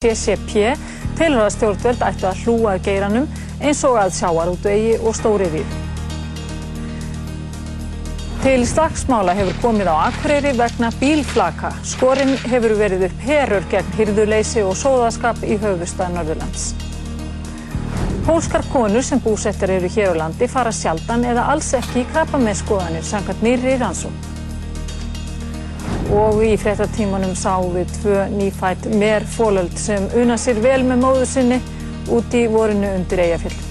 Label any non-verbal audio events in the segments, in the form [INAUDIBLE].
CCP telur að stjórnvöld ættu að hlúa að geiranum eins og að sjáarútvegi og stóriðið. Til slagsmála hefur komið á Akureyri vegna bílflaka. Skorinn hefur verið upp herur gegn hyrðuleysi og sóðaskap í höfustað Norðurlands. Pólskar konur sem búsettar eru hér á landi fara sjaldan eða alls ekki í krabba með skoðanir samkvæmt nýri rannsók. Og í fréttatímanum sáum við tvö nýfætt mer fólöld sem una sér vel með móðu sinni út í vorinu undir Eyjafjöld.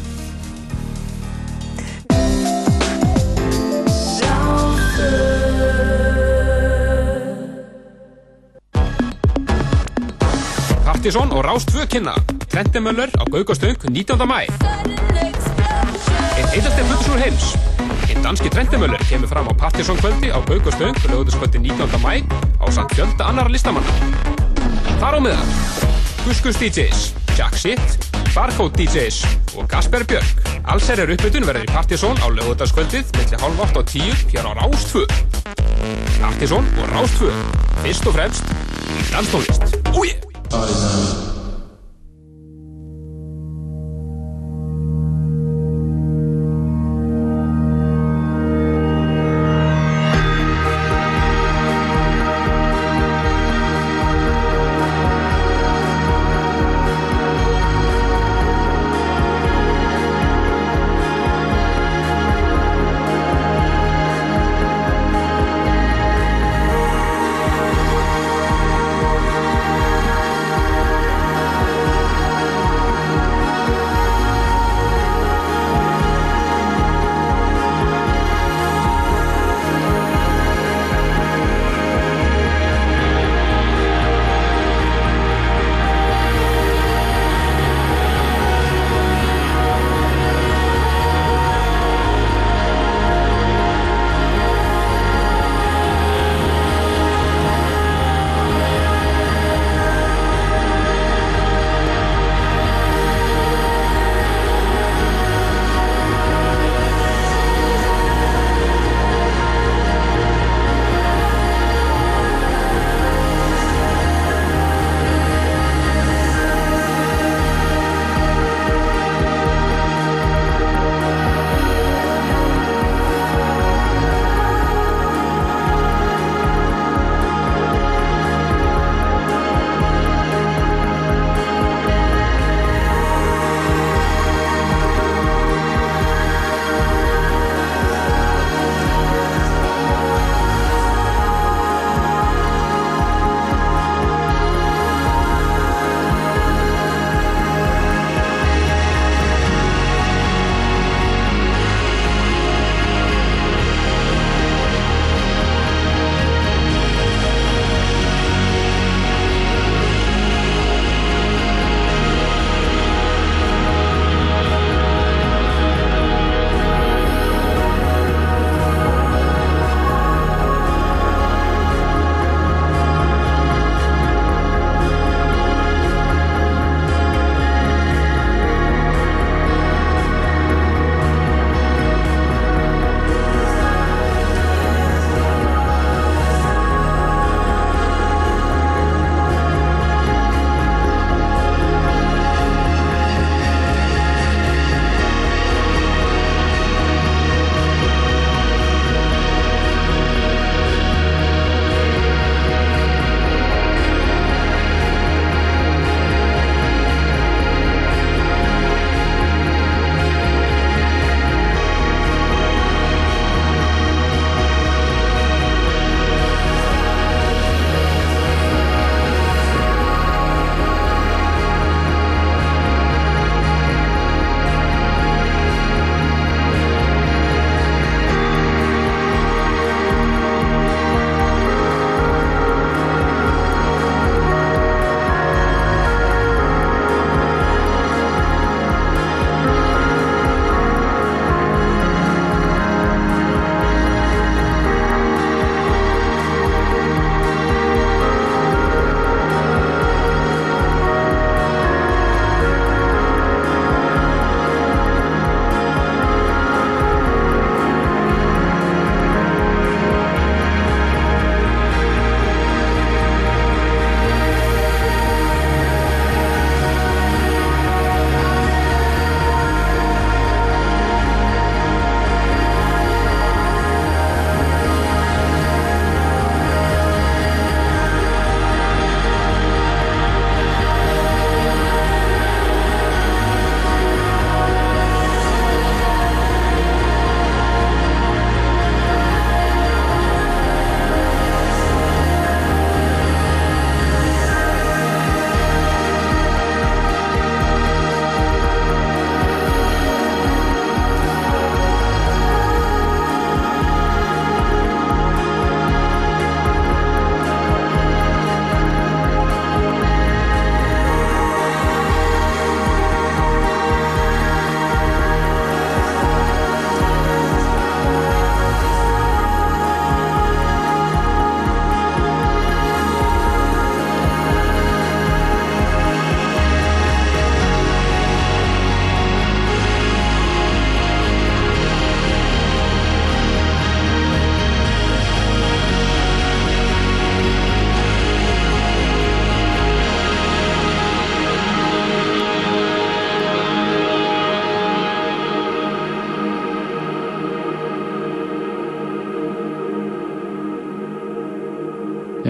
Partisón og Rástfö kynna Trentemöller á Gaukastöng 19. mæ Einn eitasti hlutusúr heims Einn danski Trentemöller kemur fram á Partisón kvöldi á Gaukastöng lögutaskvöldi 19. mæ á samt fjölda annara listamanna Þar á meðan Guskus DJs, Jack Sitt Barcode DJs og Gasper Björk Allser er uppbytun verður í Partisón á lögutaskvöldið mellir halv 8 og 10 hér á Rástfö Partisón og Rástfö Fyrst og fremst Danstónlist Úi! Já, góð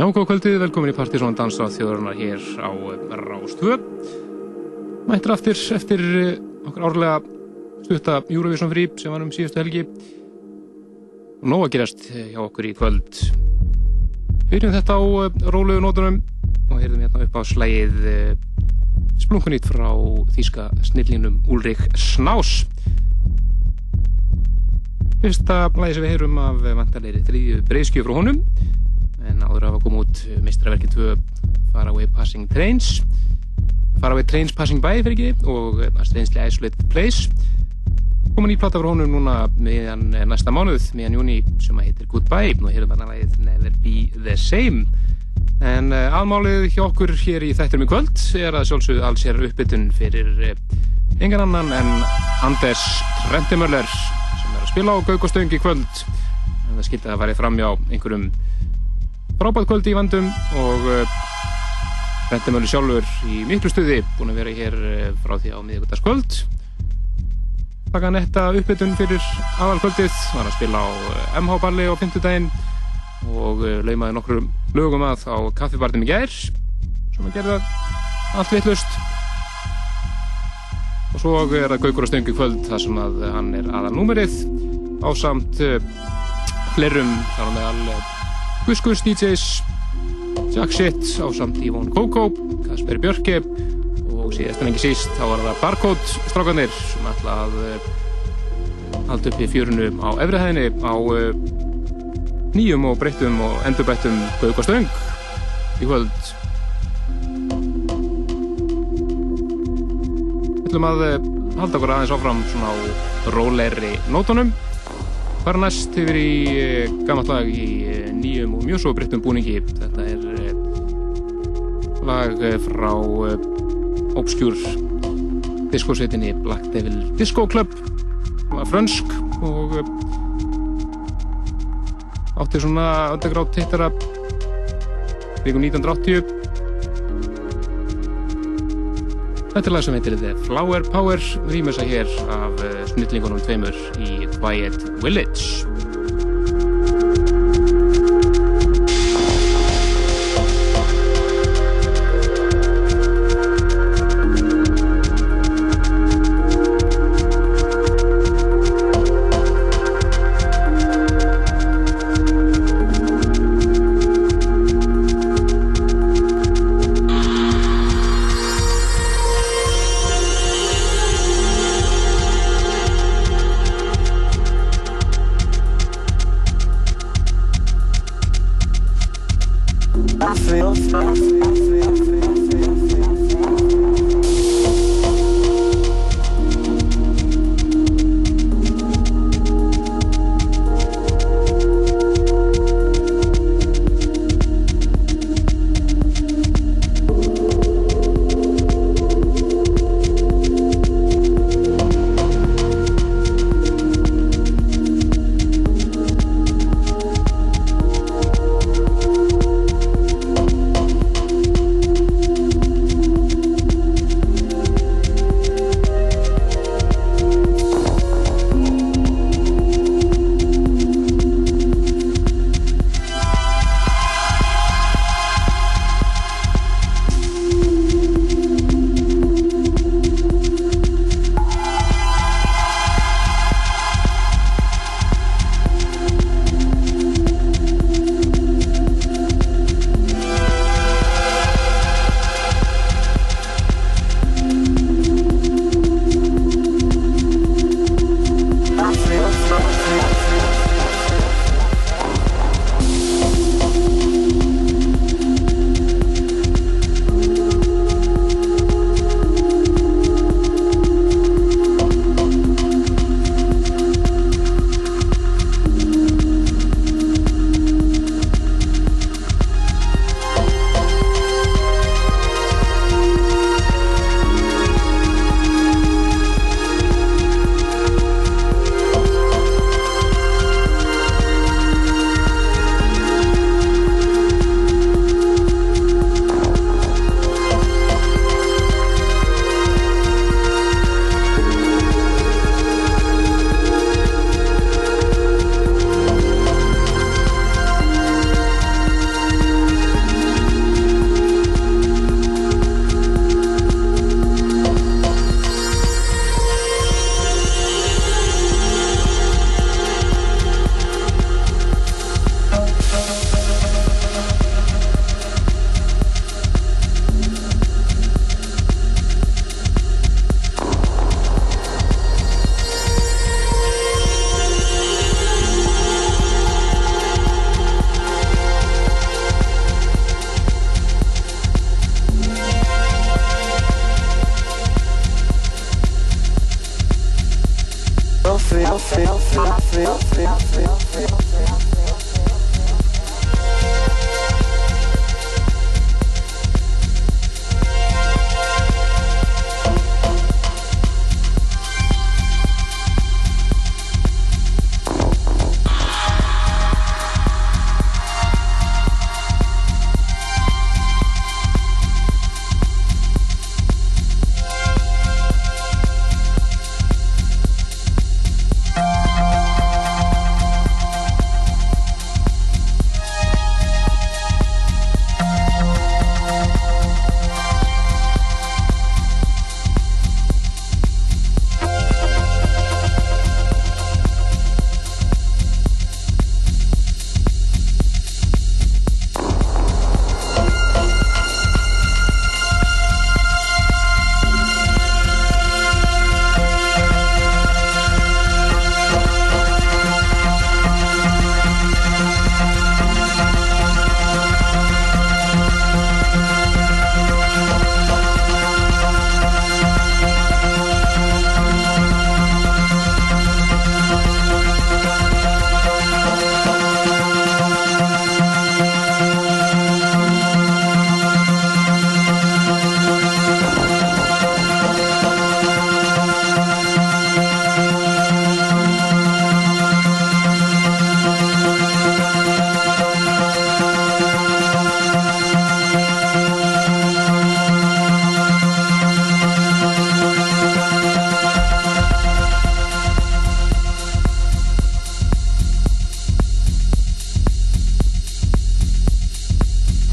kvöldið, velkomin í Partíson Dansa þjóðurnar hér á Rástvö. Mættir aftur eftir eh, okkur árlega stutta Eurovision frí sem var um síðustu helgi. Og nóg að gerast hjá okkur í kvöld. Byrjum þetta á eh, rólegu nótunum og heyrðum hérna upp á slægið eh, splunkunýtt frá þýska snillinum Ulrik Snás. Fyrsta lægi sem við heyrum af vantarleiri þrýðu breyskju frá honum en áður að hafa komið út mistraverkið 2 Faraway Passing Trains. Faraway Trains Passing By fyrir ekki og eh, Strangely Isolated Place. Komin í platta frá honum núna meðan eh, næsta mánuð, meðan júni sem að heitir Goodbye. Og hér er þarna lagið Never Be The Same. En uh, aðmálið hjá okkur hér í þætturum í kvöld er að sjálfsögðu alls er uppbytun fyrir uh, engan annan en Anders Trendemöller sem er að spila á Gaukostöng í kvöld. En það skildi að farið fram hjá einhverjum frábært kvöld í vandum og eh, sjálfur í miklu stuði búin að vera hér eh, frá því á miðugöldarskvöld taka netta uppbytun fyrir aðalkvöldið var að spila á eh, balli á fymtudaginn og laumaði nokkur lögum að á kaffibartum í gær. Sem að gerða allt vittlust og svo er það Gaugur og Stöngu kvöld þar sem að hann er aðal númerið á samt flerum þar á meðal Guskus DJs Jack Shit á samt Ívon Kókó Kasper Björke og síðast en ekki síst þá var það Barcode strákanir sem ætla að uh, halda upp í fjörunu á efrihæðinni á uh, nýjum og breyttum og endurbættum Gaukastöng í kvöld. Við ætlum að uh, halda okkur aðeins áfram svona á róleiri nótunum fara næst yfir í eh, gammalt lag í eh, nýjum og mjög svo breyttum búningi. Þetta er eh, lag frá Obscure diskosveitinni Black Devil Disco Club. Það var frönsk og átti svona undergrátt hittara. Vikum 1980 Þetta er lag sem heitir The Flower Power. Rýmur sér hér af snillingunum tveimur í Quiet Village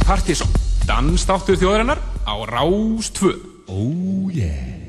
Partizón, dansdáttur þjóðarinnar á Rás 2. Oh yeah.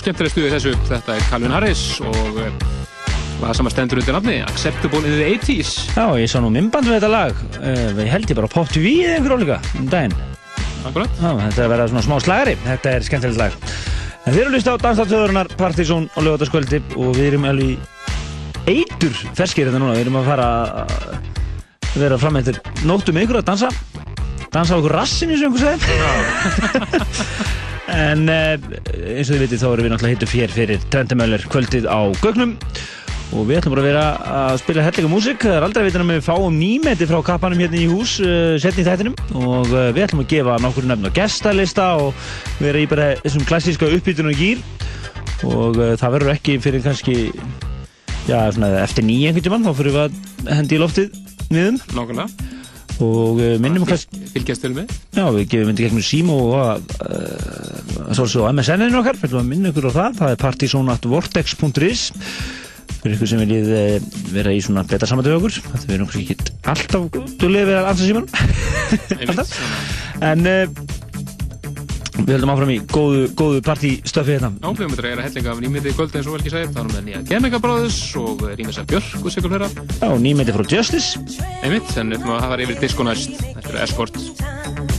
Skemmtileg stuði þessu. Þetta er Calvin Harris og hvað sem að stendur undir nafni, Acceptable in the 80's. Já, ég sá nú minnband með þetta lag, ég held ég bara Pop TV eða einhver álíka um daginn. Akkurat. Já, þetta er verið svona smá slagari, þetta er skemmtilegt lag. En við erum líst á Dansdalsöðurnar, Partizón og lögataskvöldi og við erum alveg eitur ferskir þetta hérna núna, við erum að fara að vera fram eftir nóttum ykkur að dansa, dansa á okkur rassin eins og einhver segir. [LAUGHS] en eh, eins og þið vitið þá erum við náttúrulega hittu fér fyrir Trendamöller kvöldið á Gögnum og við ætlum bara að vera að spila hellega músik það er aldrei að vita að við fáum nýmeti frá kappanum hérna í hús uh, setni í þættinum. Og uh, við ætlum að gefa nokkur nefn á gestalista og vera í bara þessum klassíska uppbytun og gýr og það verður ekki fyrir kannski já, svona, eftir tíman þá fyrir við að hendi í loftið viðum Nákvæmlega og minnum kannski fylgjast til með? Já, við gefum myndi gegnum síma og uh, svo á MSN-inu okkar, við minnum ykkur á það. Það er partysonatvortex.is fyrir ykkur sem viljið eh, vera í svona beta samantöðu okkur. Þetta verður náttúrulega ekki alltaf dúlega við að ansa síman [LAUGHS] en við höldum áfram í góðu, góðu partystöfi hérna. Já, höfum þetta að hellinga af nýmyndi í kvöld eins og vel ekki segir það er með nýja Gemega Brothers og Rímesa Björk og sikur hlera Já, nýmyndi frá Justice. Einmitt, en við höfum að hafa yfir disko næst. Þetta er Escort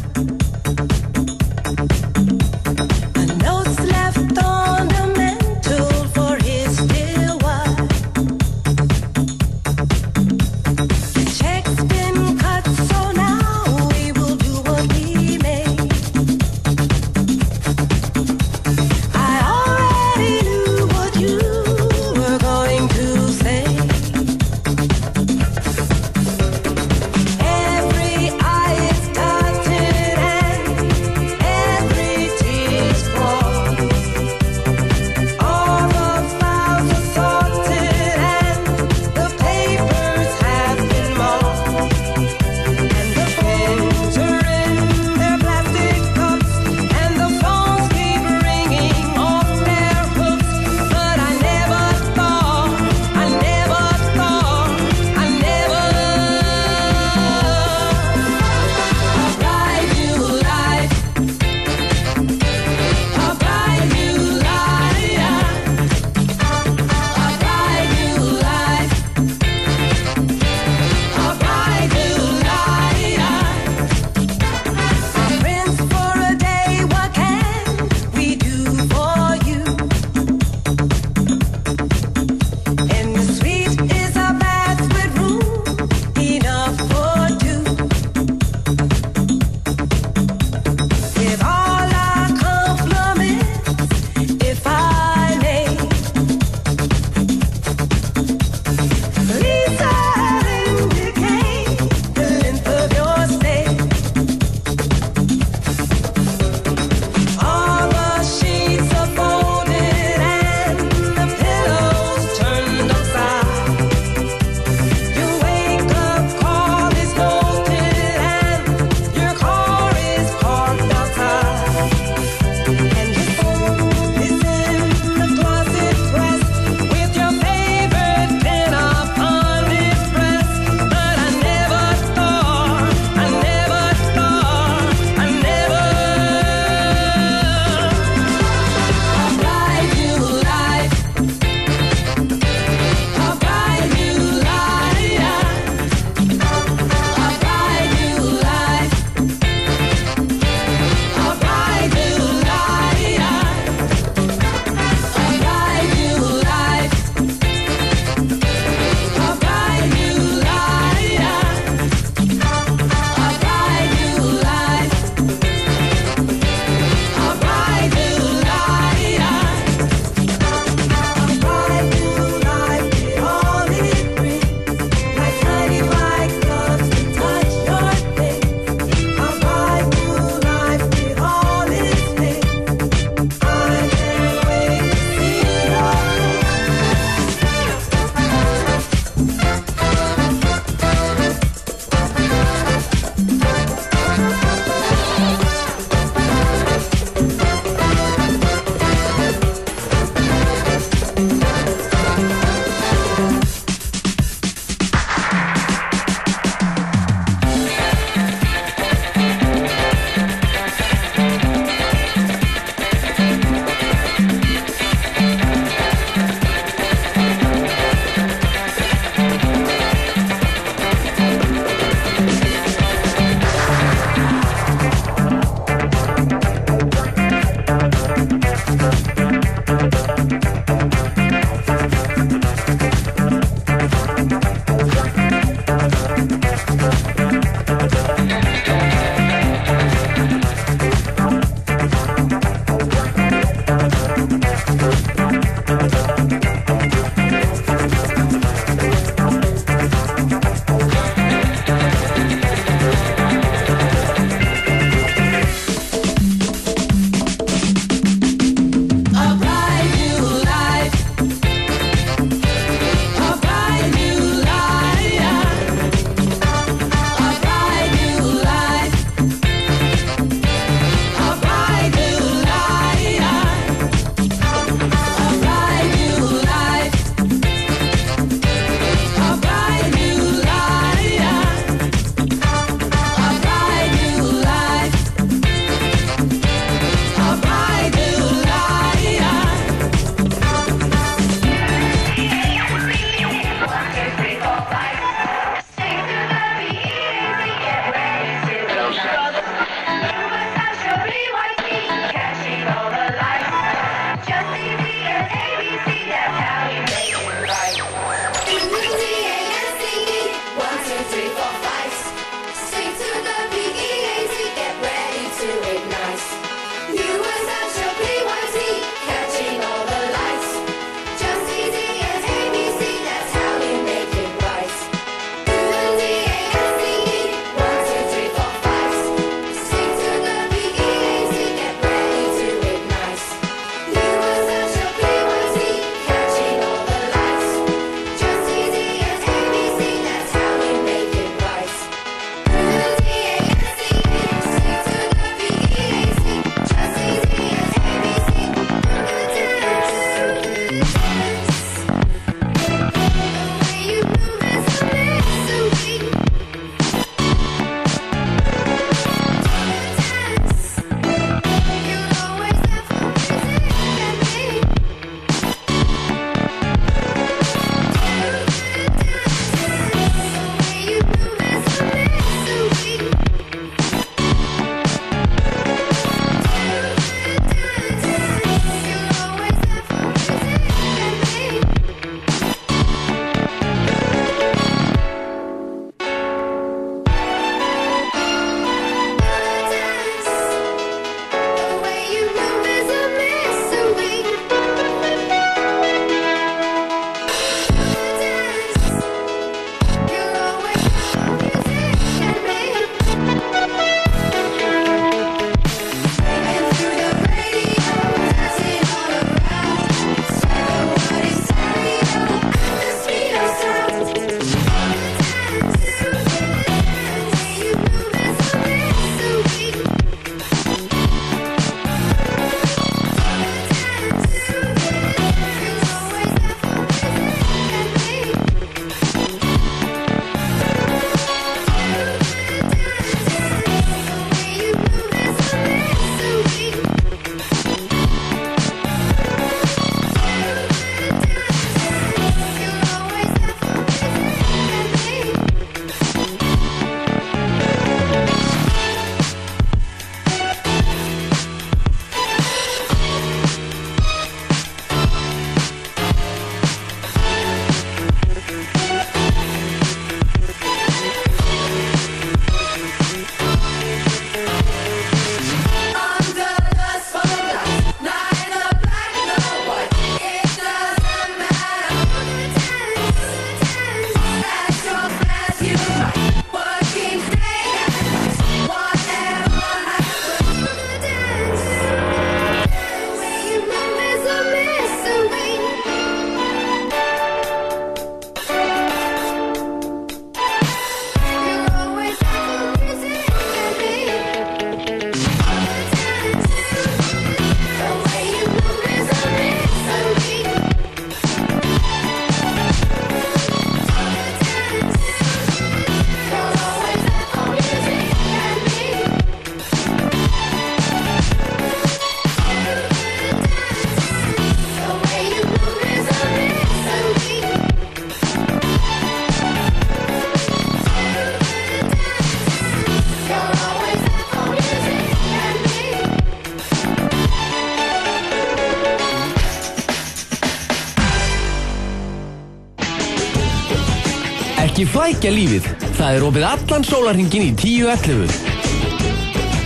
Flækja lífið. Það er opið allan sólarhingin í 10.11.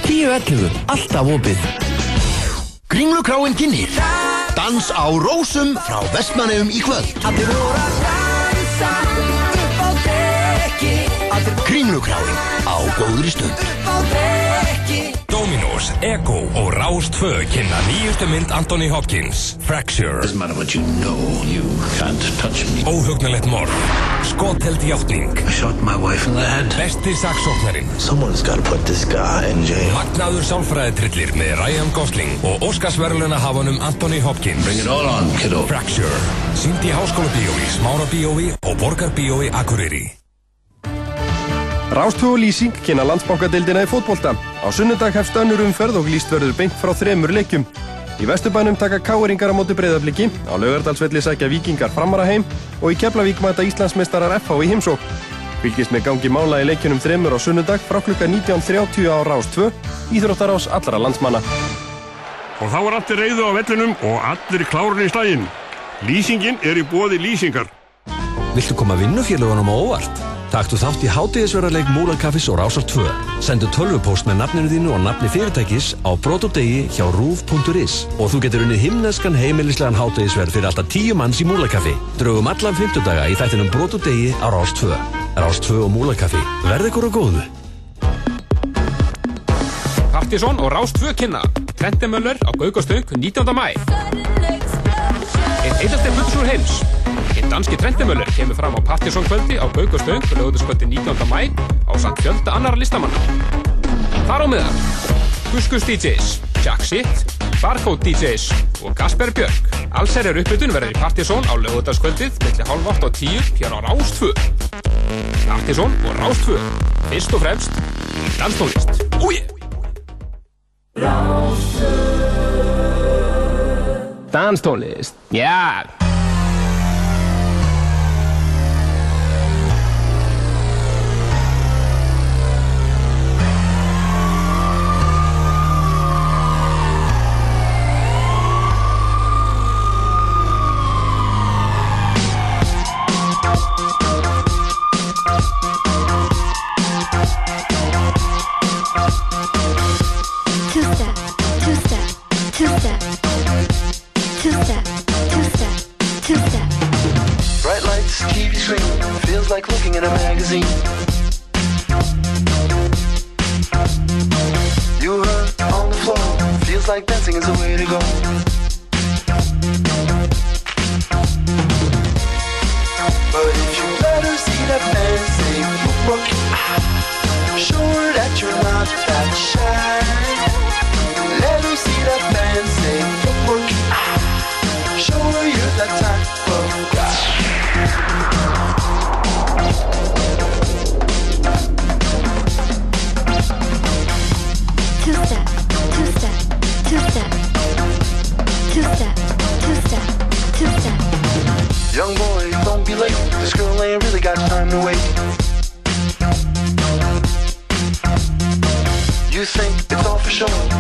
10.11. Alltaf opið. Kringlukráin kynir. Dans á rósum frá Vestmanneum í kvöld. Kringlukráin á góðri stund. Dominos, Ego og Rás 2 kynna nýjustu mynd Anthony Hopkins, Fracture. Doesn't matter what you know, you can't touch me. Óhugnalegt morð, skotheld hjáttning, I shot my wife in the head. besti saksóknarinn, Someone's got to put this guy in jail. magnaður sálfræðitrillir með Ryan Gosling og Óskarsverðluna hafanum Anthony Hopkins. Bring it all on, kiddo. Fracture, sínd í Háskóla Bíói, Smára Bíói og Borgar Bíói Akureyri. Rástú og Lýsing kynna landsbankadeildina í fótbolta. Á sunnudag hefst önnur umferð og líst verður beint frá þremur leikjum. Í Vesturbænum taka káeringar á móti breyðabliki, á Laugardalsvelli sækja vikingar framara heim og í Keflavík mæta Íslandsmeistarar FH í heimsók. Fylgist með gangi mála í leikjunum þremur á sunnudag frá klukka 19.30 á Rás 2, Íþróttarás allra landsmanna. Og þá er allir reyðu á vellinum og allir klárun í slægin. Lýsingin er í bóði lýsingar. Viltu koma vinnufélagunum á óvart? Taktu þátt í hátíðisverðarleik Múlarkaffis og Rásar 2. Sendu tölvupóst með nafninu þínu og nafni fyrirtækis á brotodegi hjá rúf.is og þú getur unnið himneskan heimilislegan hátíðisverð fyrir alltaf tíu manns í Múlarkaffi. Draugum allan 50 daga í þættinum brotodegi á Rás 2. Rás 2 og Múlarkaffi. Verð ykkur á góðu. Partisón og Rás 2 kynna. Trentemöller á Gaukastöng 19. mæ. Einn heitasti fullsúr heims. Danski Trentemöller kemur fram á Partisón kvöldi á Gaukastöng lögutaskvöldi 19. mæ á samt fjölda annara listamanna. Þar á meðan Guskus DJs, Jack Shit, Barcode DJs og Gasper Björk. Allserjar uppbytun verður í Partisón á lögutaskvöldið millir halv 8 og 10 hér á Rás 2. Partisón og Rás 2. Fyrst og fremst danstónlist. Úi! Danstónlist. Já! Two like looking at a magazine. You hurt on the floor, feels like dancing is the way to go. But if you let her see that fancy look, ah, show that you're not that shy.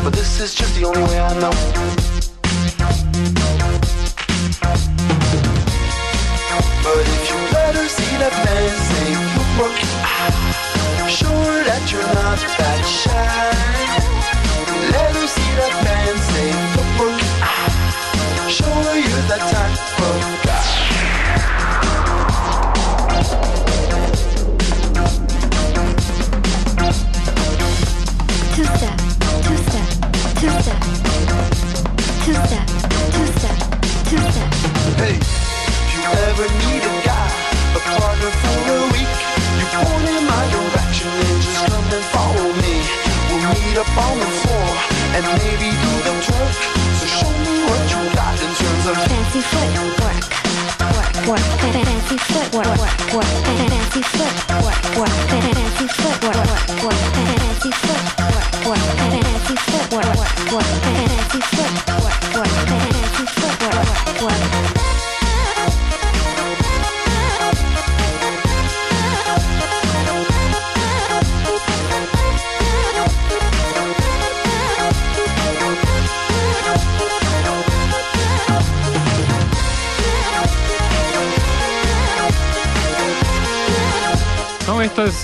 But this is just the only way I know.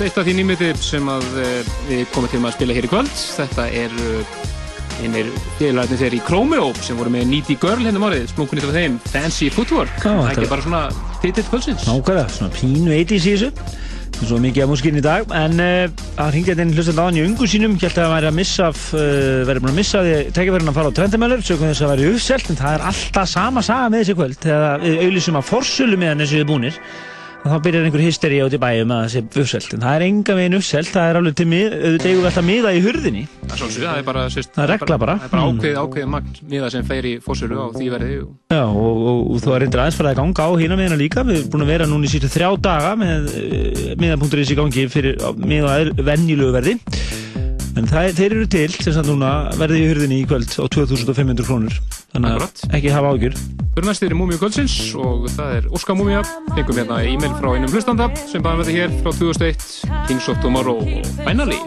Eitt af, því nýmiti sem að eh, við komum til að spila hér í kvöld. Þetta er einir félagarnir þeir í Chromeo sem voru með Needy Girl hérna márið, splunkunni til þeim, Fancy Footwork. Það er ekki bara svona titill kvöldsins. Nákvæmlega, svona pínu 80s í þessu Svo mikið af músikinn í dag En uh, að hringja þetta inn hlustandi á hann í ungu sínum Ég held að það væri að missa uh, verið búin að missa því tekjaverðin að fara á Trendamöller Sökum þess að væri uppselt En það er alltaf sama saga með þessi kvöld Þegar við auðlýsum að forsölu meðan þessu er búnir og þá byrjar einhver hysteri út í bæjum að það sé uppselt En það er enga veginn uppselt Það er alveg til mið, auðvitað eigum við alltaf miða í hurðinni Það er það er bara, sérst, Það er regla bara. Það er bara Mm. ákveðið, ákveðið magn miða sem fer í fórsölu á því verði. og- Já, og, og, og þú er reyndir aðeins farið að ganga á hína meðina líka. Við erum búin að vera núna í sítu þrjá daga með uh, miða.is í gangi fyrir miða venjulegu verði. En það, þeir eru til, sem sagt núna, verði í hurðinni í kvöld á 2500 krónur. Þannig að ekki hafa ágjur. Fyrir næstir er Múmiu kvöldsins og það er Óskar Múmia. Fengum hérna e-mail frá einum hlustanda sem með þetta hér frá 2001, Kings of Tomorrow og Finally.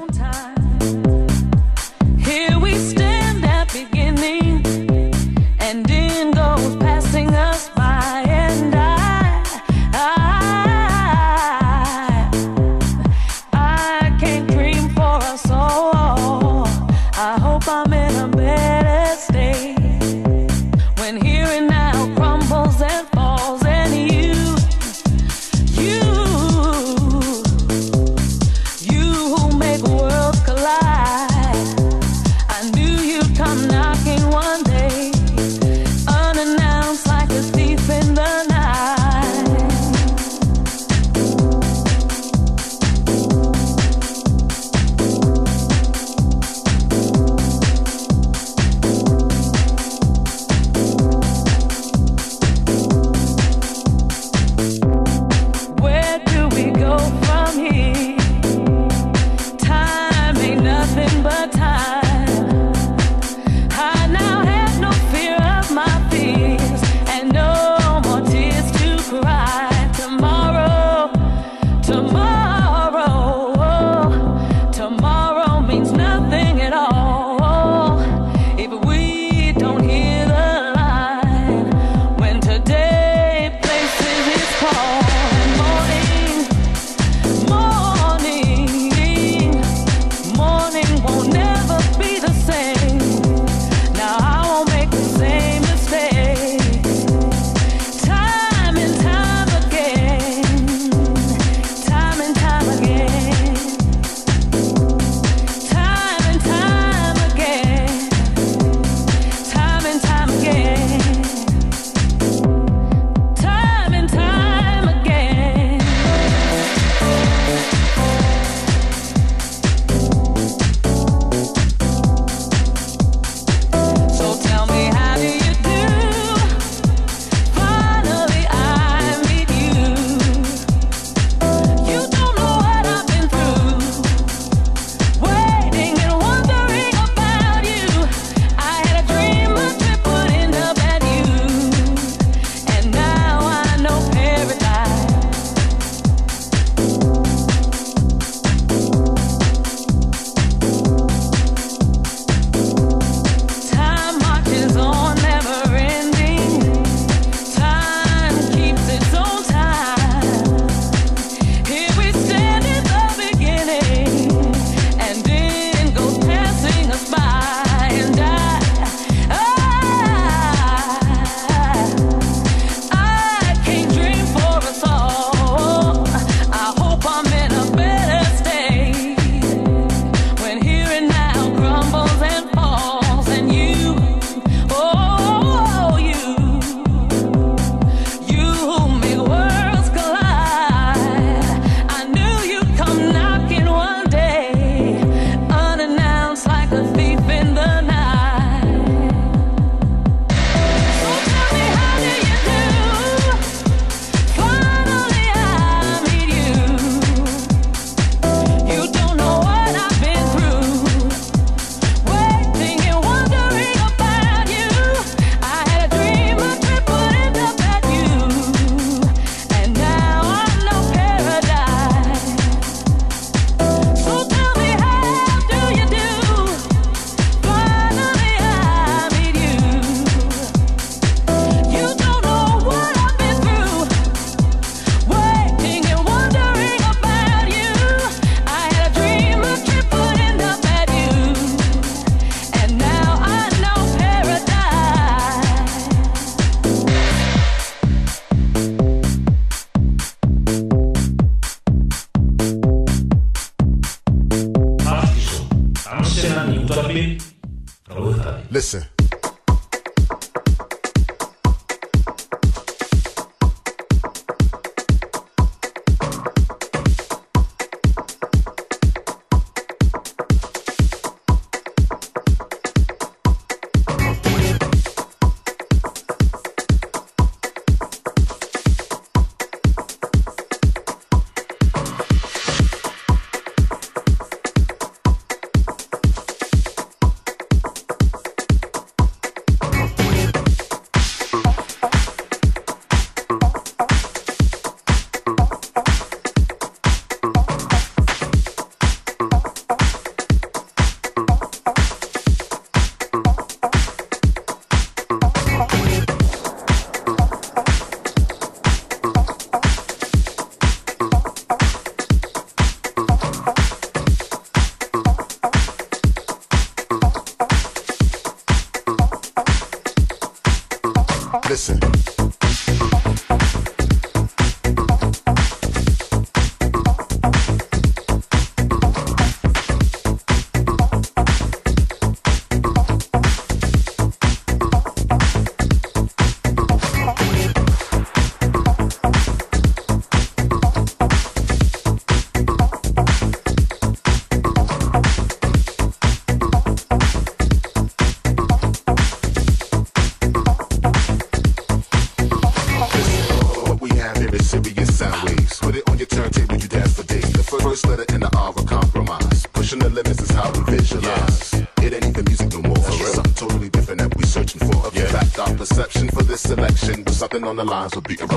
the lives of the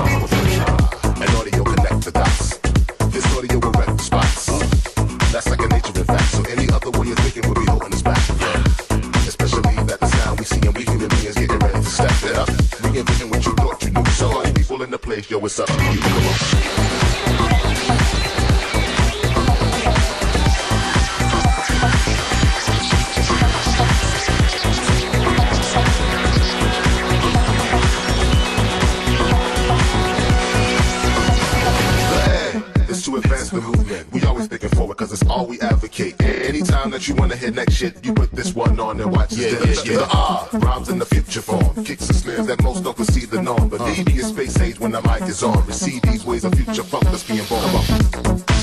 that you wanna hear next shit, you put this one on and watch yeah, yeah, yeah. the R, rhymes in the future form, kicks and snares that most don't perceive the norm. But uh-huh. uh. is space age when the mic is on. Receive these ways of future funk that's being born.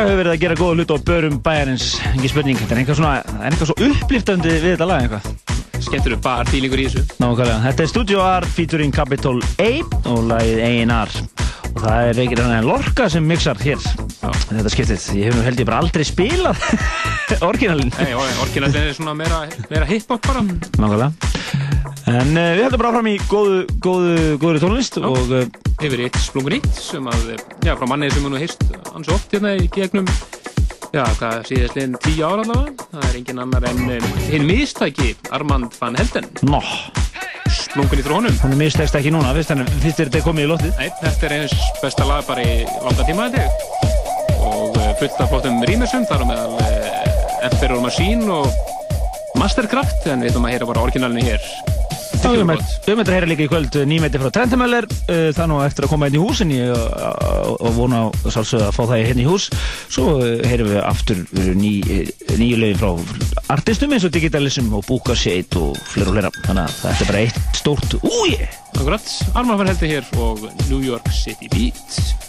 Lag hefur verið að gera góða hlut á börum bæjarins, ekki spurning. Þetta er eitthvað svona, er eitthvað svo uppliftandi við þetta lag eitthvað. Skemmtur bar fílingur í þessu. Nákvæmlega. Þetta er Studio R featuring Capitol A og lagið A&R. Og það er ekki hann Lorca sem mixar hér. Þetta skiptið. Ég hef nú held ég bara aldrei spilað [LAUGHS] orginalinn. Nei, orginallin er svona meira, meira hip-hop bara. Nákvæmlega. En uh, við höldum bara fram í góðu, góðu, góðri tónlist Já. og uh, Yfir eitt splungur nýtt sem að, já, frá mannið sem við nú heist hans oft hérna í gegnum, já, hvað síðast liðin tíu ára allavega. Það er engin annar en um, hinn mistæki Armand van Helden. Nó, Splungun í þrónum. hann mistekst ekki núna, fyrst er þetta komið í loftið. Nei, þetta er eins besta lag bara í langa tíma ég. Og uh, fullt af flottum rýmisum, þar á meðal uh, Emperor Machine og Mastercraft, en við ætlum að heyra bara orginalinu hér. Við höfum þetta að heyra líka í kvöld nýmeti frá Trentamöller uh, það nú eftir að koma inn í hús en ég uh, og vona á sálsögðu að fá það hérna í hús. Svo uh, heyrum við aftur uh, ný, nýju lögin frá artistum eins og Digitalism og Búka Shade og fleira og fleira. Þannig að þetta er bara eitt stórt úi! Akkurat, Armand van Helden hér og New York City Beat.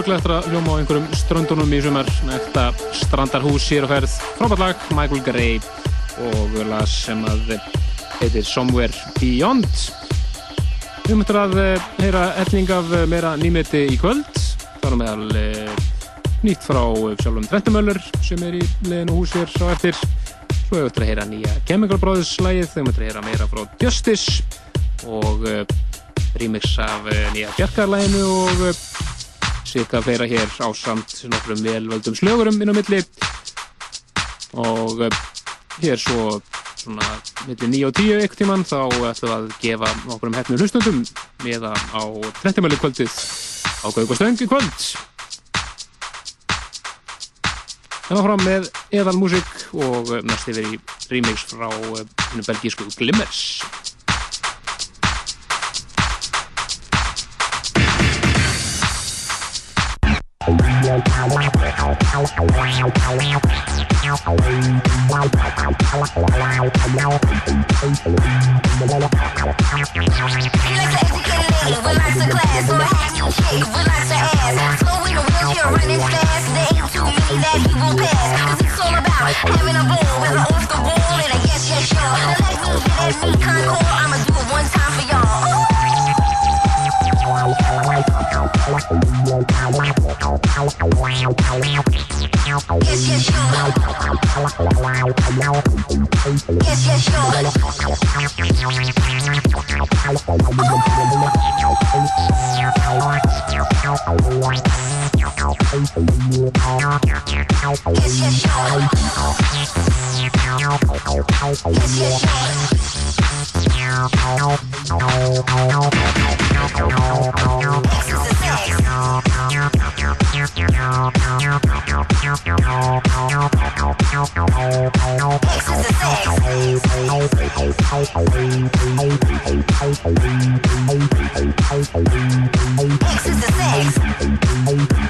Öruglega eftir að hljóma á einhverjum ströndunum í sumar. Með ekta strandarhús hér á ferð. Frábært lag, Michael Gray og lag sem að heitir Somewhere Beyond. Við möttum að eh, heyra elling af eh, meira nýmeti í kvöld. Þar á meðal eh, nýtt frá sjálfum Tventumöllur sem er í liðinu hús hér á eftir. Svo við möttum að heyra nýja Chemical Brothers lagið, við möttum að heyra meira frá Justice og remix af nýja Bjarkarlæginu og svika fleira hér á samt nokkrum velvöldum slögurum inn á milli. Og uh, hér svo svona milli 9 og 10 ykkur tíman þá ætlum við að gefa nokkrum hefnum hlustundum meða á 30 mæli kvöldið. Á Gaugostöng í kvöld. En áfram með eðal músík og uh, næst yfir í remix frá hennum belgísku Glimmers concord. I'ma do it one time for y'all. It's your show. This is the thing.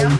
Damn.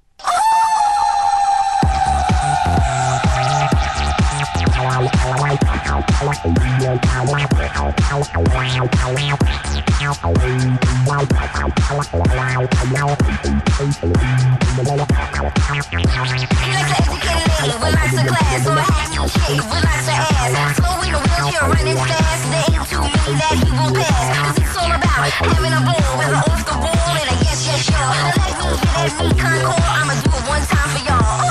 I'ma do it one time for y'all.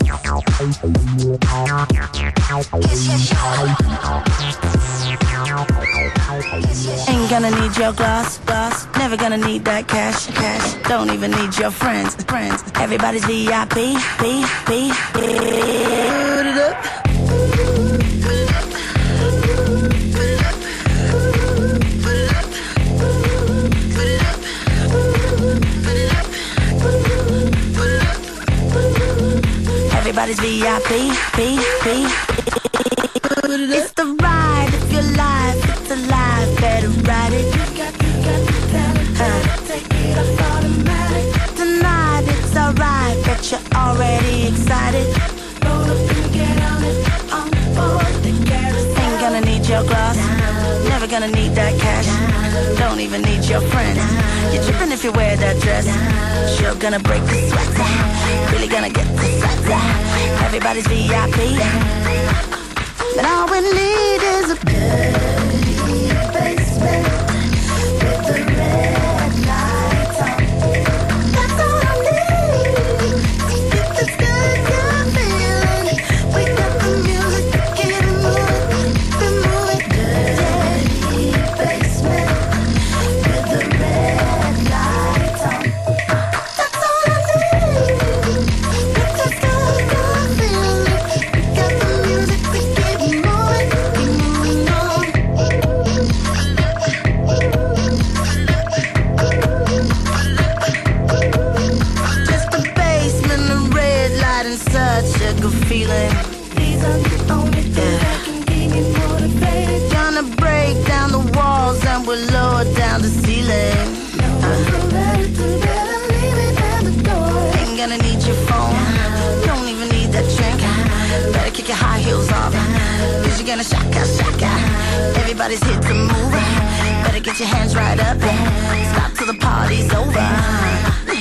Ain't gonna need your gloss, gloss. Never gonna need that cash, cash. Don't even need your friends, friends. Everybody's VIP, B, B, Put Everybody's VIP, B, It's the ride, if you're live, it's alive, better ride it. You got, you got the talent, huh. take it off automatic. Tonight it's alright, but you're already excited. Roll up and get on it, on board the carousel. Ain't gonna need your gloss, never gonna need that cash. Even need your friends. You're tripping if you wear that dress. Sure gonna break the sweat. Really gonna get the sweat. Everybody's VIP. But all we need is a good gonna shaka, shaka. Everybody's here to move. Better get your hands right up. Stop till the party's over.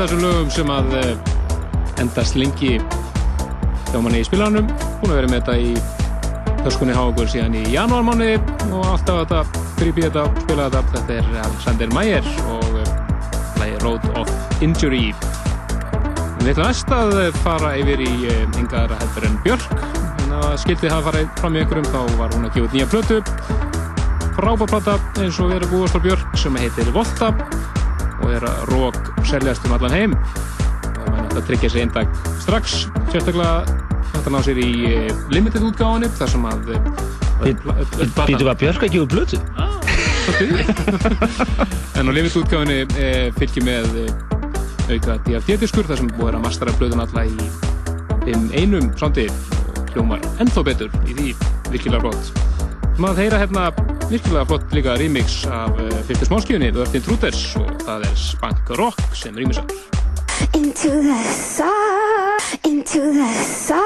Eitt af þessum lögum sem að eh, endast lengi hjá manni í spilaranum. Hún har verið með þetta í höskunni hjá okkur síðan í janúarmáni og alltaf þetta grípi þetta spila þetta. Þetta er Alexander Meyer og eh, lagi Road of Injury. Við ætlum næst að fara yfir í eh, enga aðra heldur en Björk. En að skildið hafa farið fram í einhverjum þá var hún að út nýja plötu. Frábærplata eins og við erum búast á Björk sem heitir Volta og er að rók seljast um allan heim. Og maður náttúrulega tryggja sér einn dag strax. Sérstaklega þetta ná sér í eh, limited útgáðanum þar sem að eh, platan- Býtu að Björk að gefa blötu? En á lifið útgáfinni e, fylgir með auka DFT-diskur þar sem búið er að mastera blöðun alla í þeim einum sándi og hljómar ennþá betur í því virkilega flott. Maður heyra hérna virkilega flott líka remix af e, fyrstu smáskjöfunni, The Earth Intruders og það er Spank Rock Into the sun, into the sun,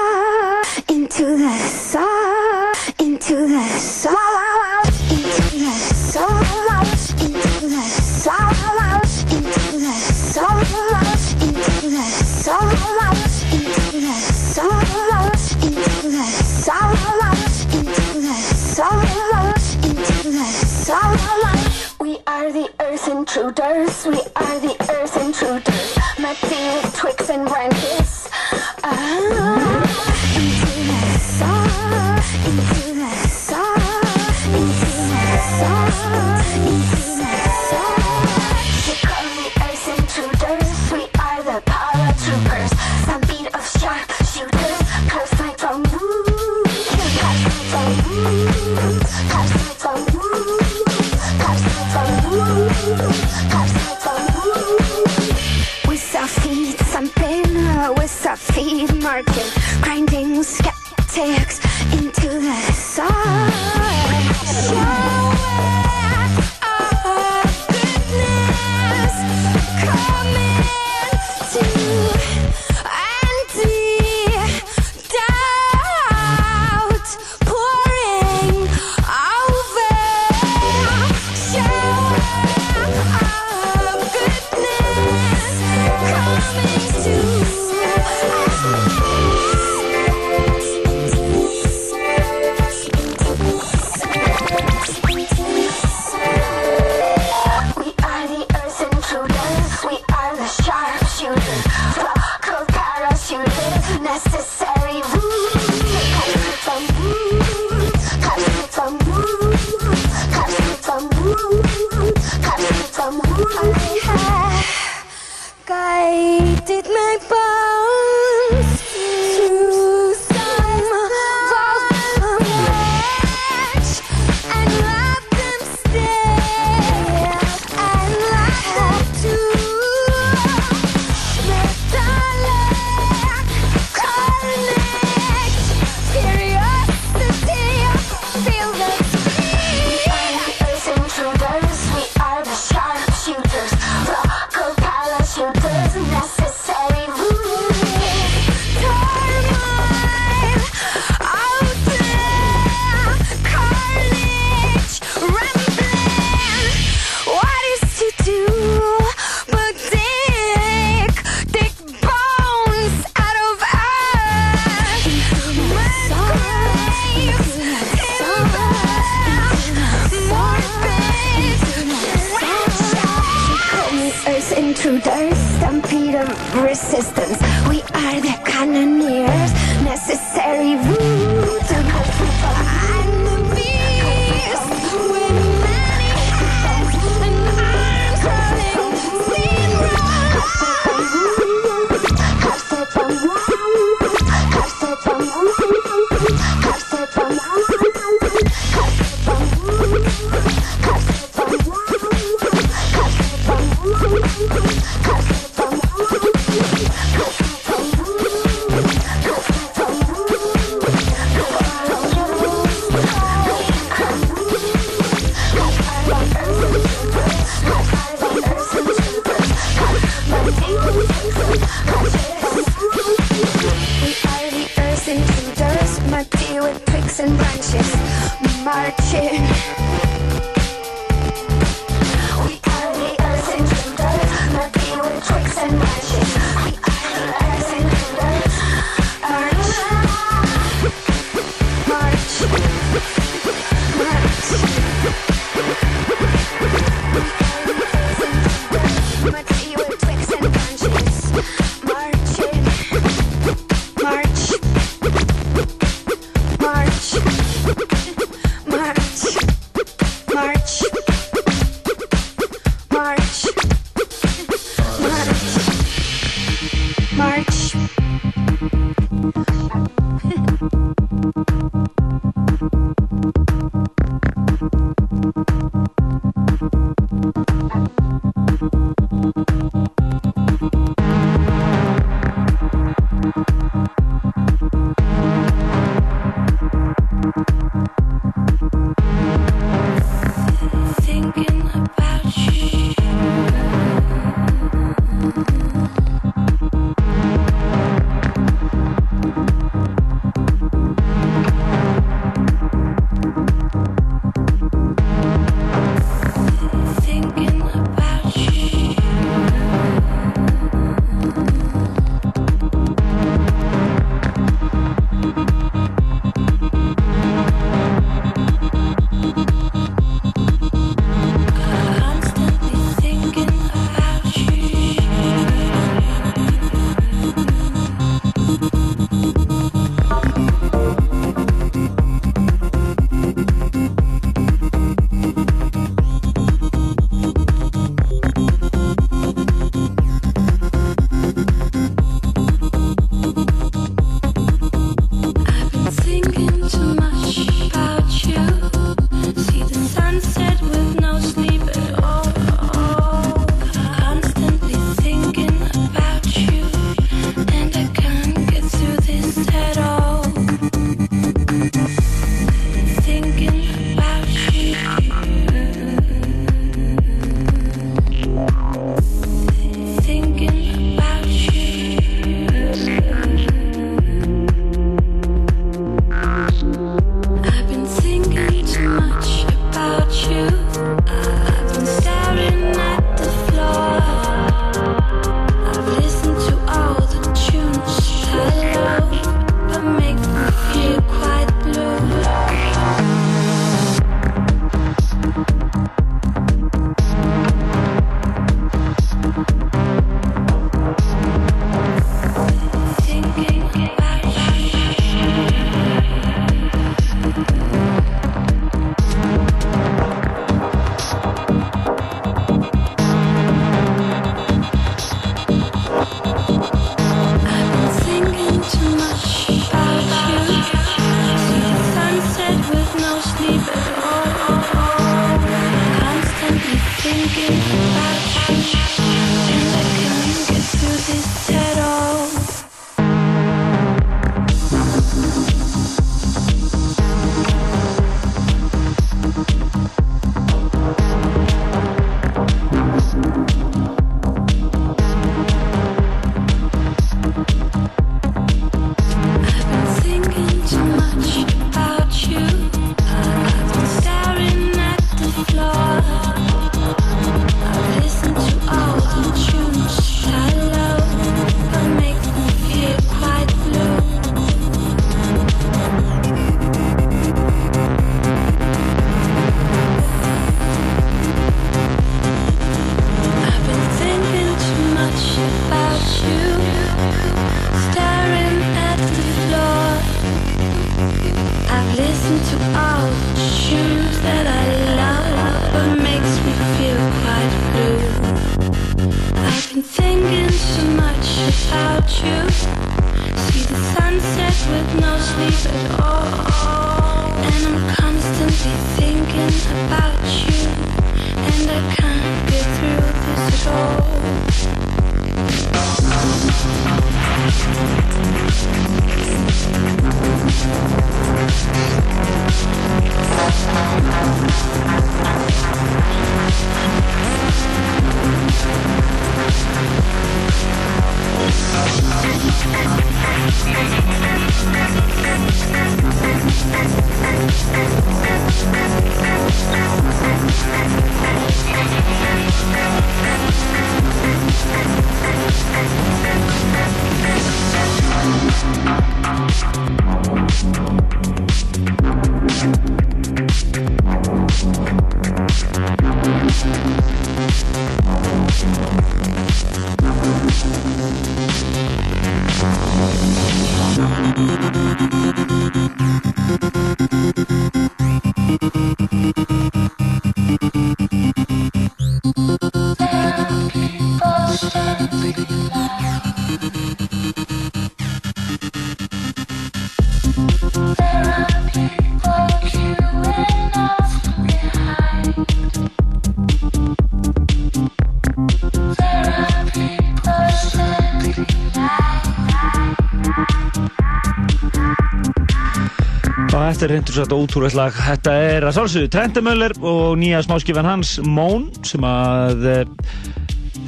þetta er reyndur svo ótrúlega lag. Þetta er að sálsögðu Trendemöller og nýja smáskifan hans, Món, sem að eh,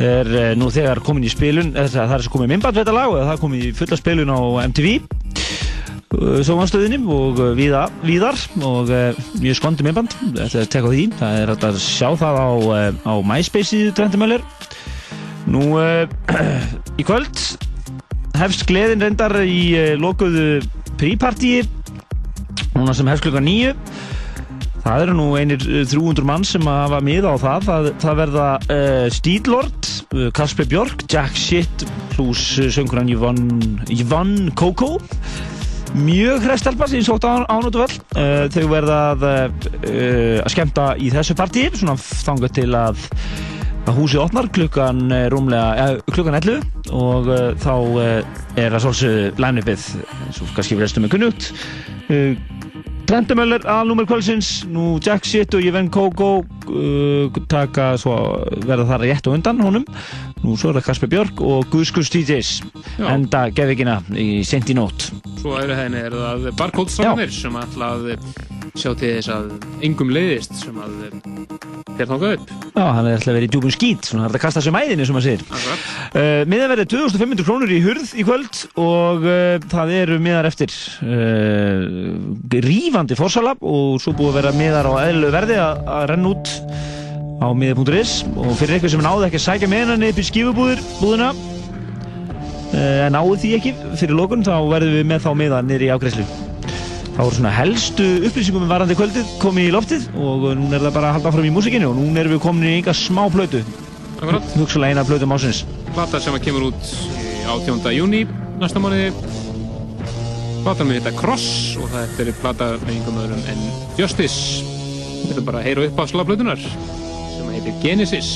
er eh, nú þegar komin í spilun, það er svo komið minnband við þetta lag og það komið í fulla spilun á MTV sjómanstöðinni og eh, víða, víðar og eh, mjög skondi minnband, þetta er tek á því, það er að sjá það á, eh, á MySpace-ið Trendemöller. Nú, eh, [CLEARS THROAT] í kvöld hefst gleðin reyndar í eh, lokuðu prípartíi núna sem hefst klukkan nýju það eru nú einir eh, 300 mann sem hafa miða á það. Það, það verða uh, Stílord uh, Kasper Björk, Jack Shit pluss söngurinn Yvonne, Coco. Mjög hrestelpa sem ég sótt á ánótu vel uh, þau verða að, uh, að skemmta í þessu partíi svona þangað til að að húsið opnar klukkan eh, rúmlega, eh, klukkan 11 og uh, þá er að svolsögðu line-upið, eins og kannski við restum með kunnugt Trendamöller aðlúmer kvöldsins, nú Jack Shit og Yvonne Coco uh, taka svo verða það rétt og undan honum, nú svo er það Kasper Björk og Guðskus DJs Já. enda geðvikina í sent í nótt. Svo öðru henni er það barkóðstrákanir sem að sjá til þess að engum leiðist sem að þeir þangað upp. Já, hann er alltaf verið í djúbum skít, svona er hægt að kasta sér mæðinni sem segir. Akkurat. Uh, miðan verður 2500 krónur í hurð í kvöld og uh, það eru miðar eftir uh, rífandi fórsala og svo búið að vera miðar á eðlu verði að að renna út á miði.is og fyrir ykkur sem náðu ekki að sækja henni upp í uh, en náðu því ekki fyrir lókun þá verðum við með þá miða niður í afgreðslu. Það voru svona helstu upplýsingum um varandi kvöldið komið í loftið og núna er það bara að halda fram í músikinu og núna erum við komin í einhver smá plötu. Hugsalega eina plötu másins. Plata sem kemur út í 18. júni næsta mánuði. Platan með þetta Cross og þetta er plata með einhverjum öðrum en Justice. Þetta er bara að heyra upp af slagplötunar sem heitir Genesis.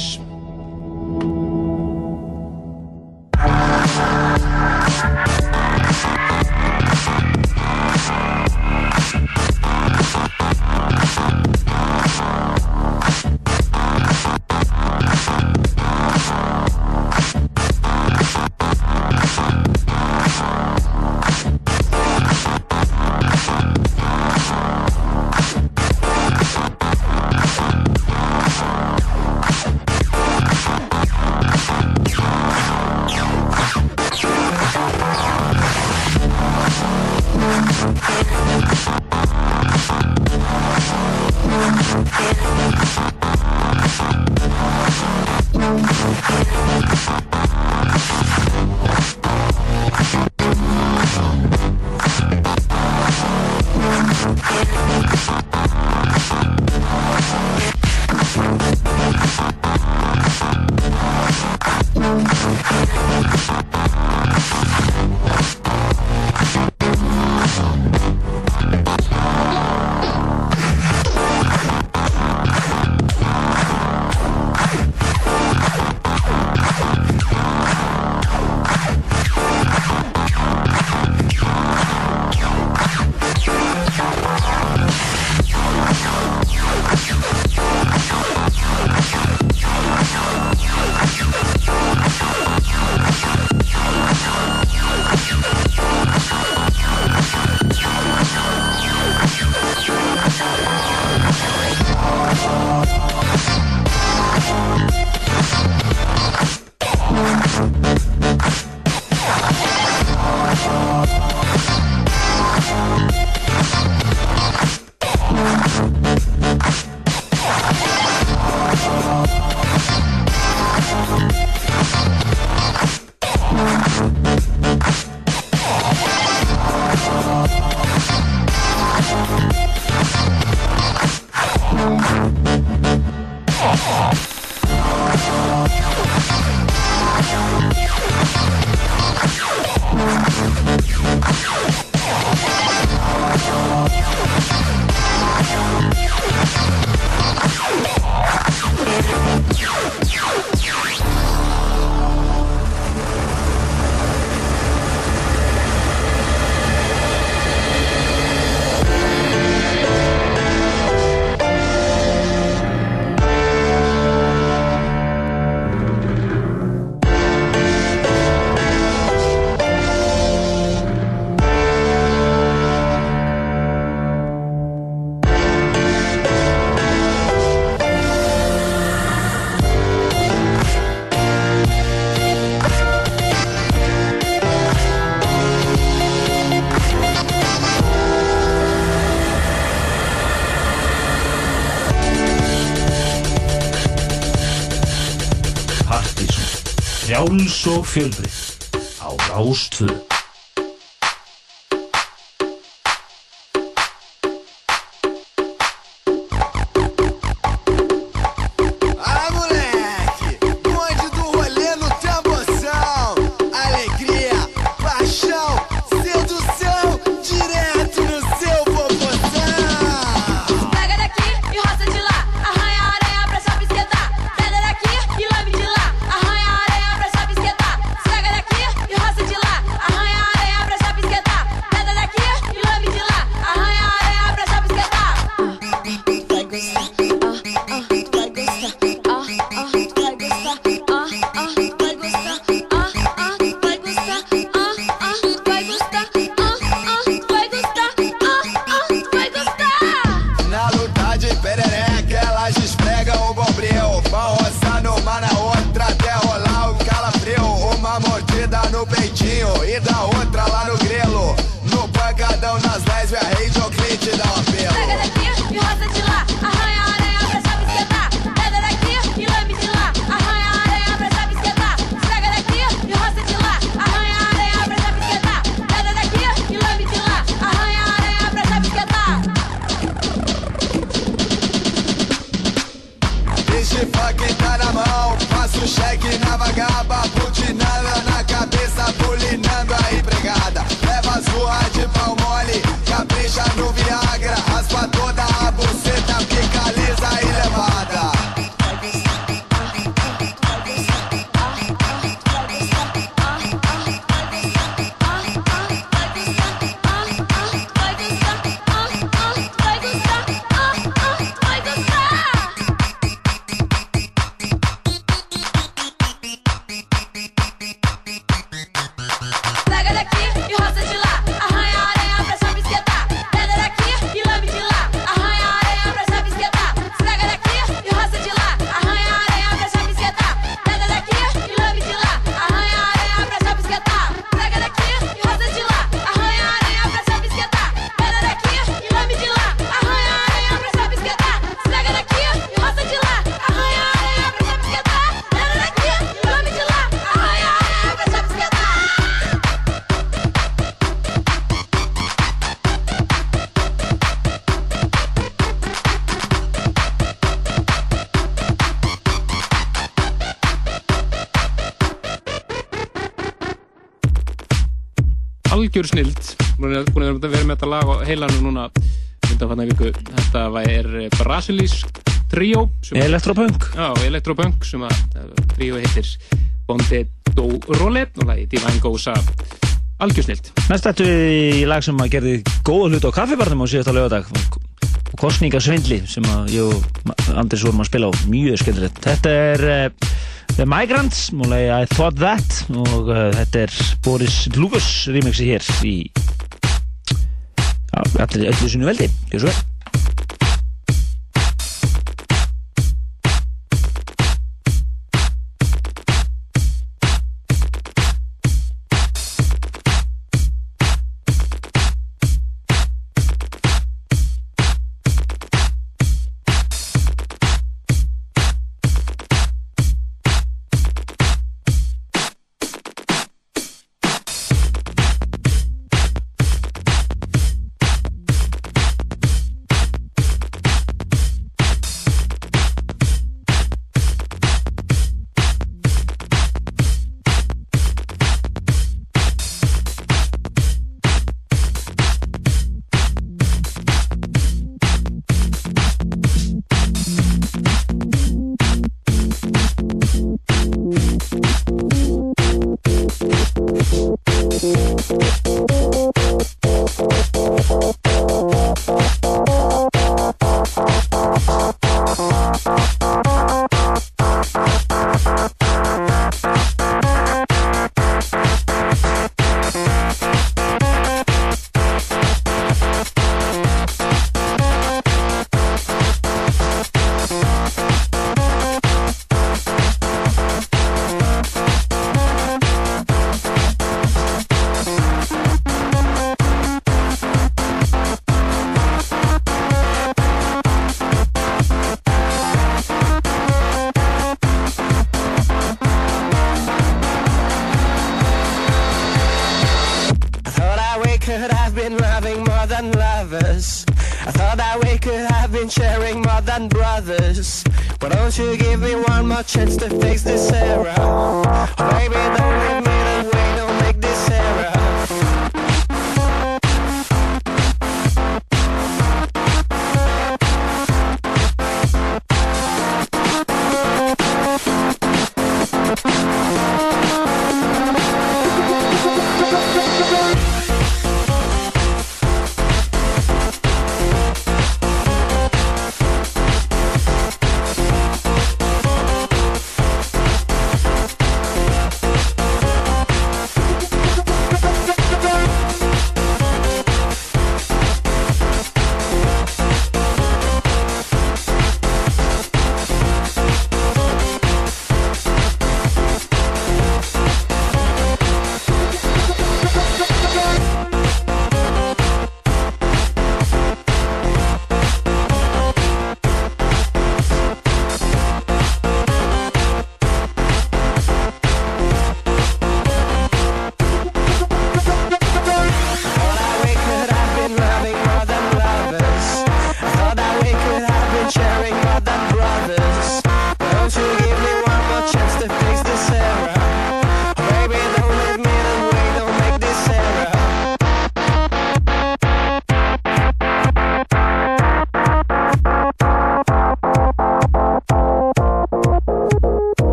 Puls og fjölbrið á Rástvöð algjör snild. Hún er búin að vera með þetta lag og heilanum núna þetta er eh, brasilísk trio elektropunk elektropunk sem að trio heitir Bondi Dó Róli og það er Divan Gósa algjör snild. Næst ættu við í lag sem að gerði góða hlut á kaffibarnum á síðasta lögadag og Kostningasvindli sem að Andris vorum að spila á. Mjög skemmtilegt. Þetta er eh, The Migrants, múlega I Thought That og uh, þetta er Boris Lukas remixi hér í allir öllu sinu veldi, ekki svo vel.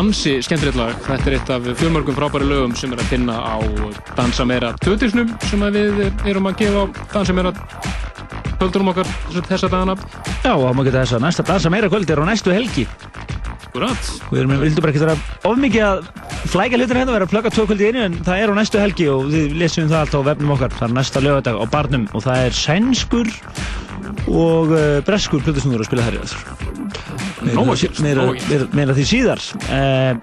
Ansi skemmtilegt lag. Þetta er eitt af fjölmörgum frábæri lögum sem er að finna á Dansa meira tötisnum sem að við erum að gefa á Dansa meira kvöldurum okkar þessa dagana. Já, og maður geta þess að næsta dansa meira kvöld er á næstu helgi. Akkurat. Við erum, vildum bara ekki vera of mikið að flækja hlutin hérna, vera að plugga tvö kvöld í einu en það er á næstu helgi og við lesum það allt á vefnum okkar. Það er næsta lögadag á barnum og það er sænskur og uh, breskur plutusnúður að spila þær í gerast, meira, því síðar. Uh,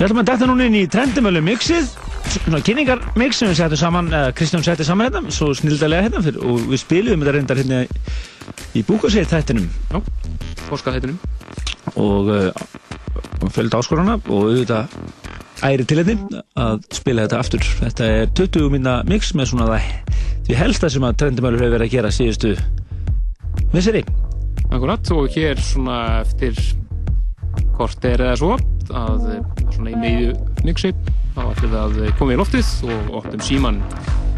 Við ætlum að detta núna inn í trendumölu mixið. Svona kynningarmix sem við settum saman uh, Kristján setti saman hérna, svo snildalega hérna fyrir, og við spilum þetta reyndar hérna í búkaseitt þættinum. Já, fórskað þættinum og uh, fölgd áskorana og auðvitað æri til þetta að spila þetta aftur. Þetta er 20 minna mix með svona það því helsta sem að trendumölu hefur verið að gera síðustu misseri. Akkurat, og hér svona eftir kort er eða svo að svona í meðu mixi þá ætlum við að koma í loftið og opnum síman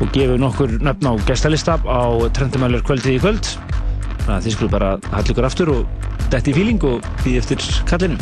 og gefum nokkur nöfn á gestalista á Trendumælur kvöldið í kvöld. Þannig að þið skulum bara halla ykkur aftur og detti í fíling og býði eftir kallinu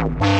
Bye.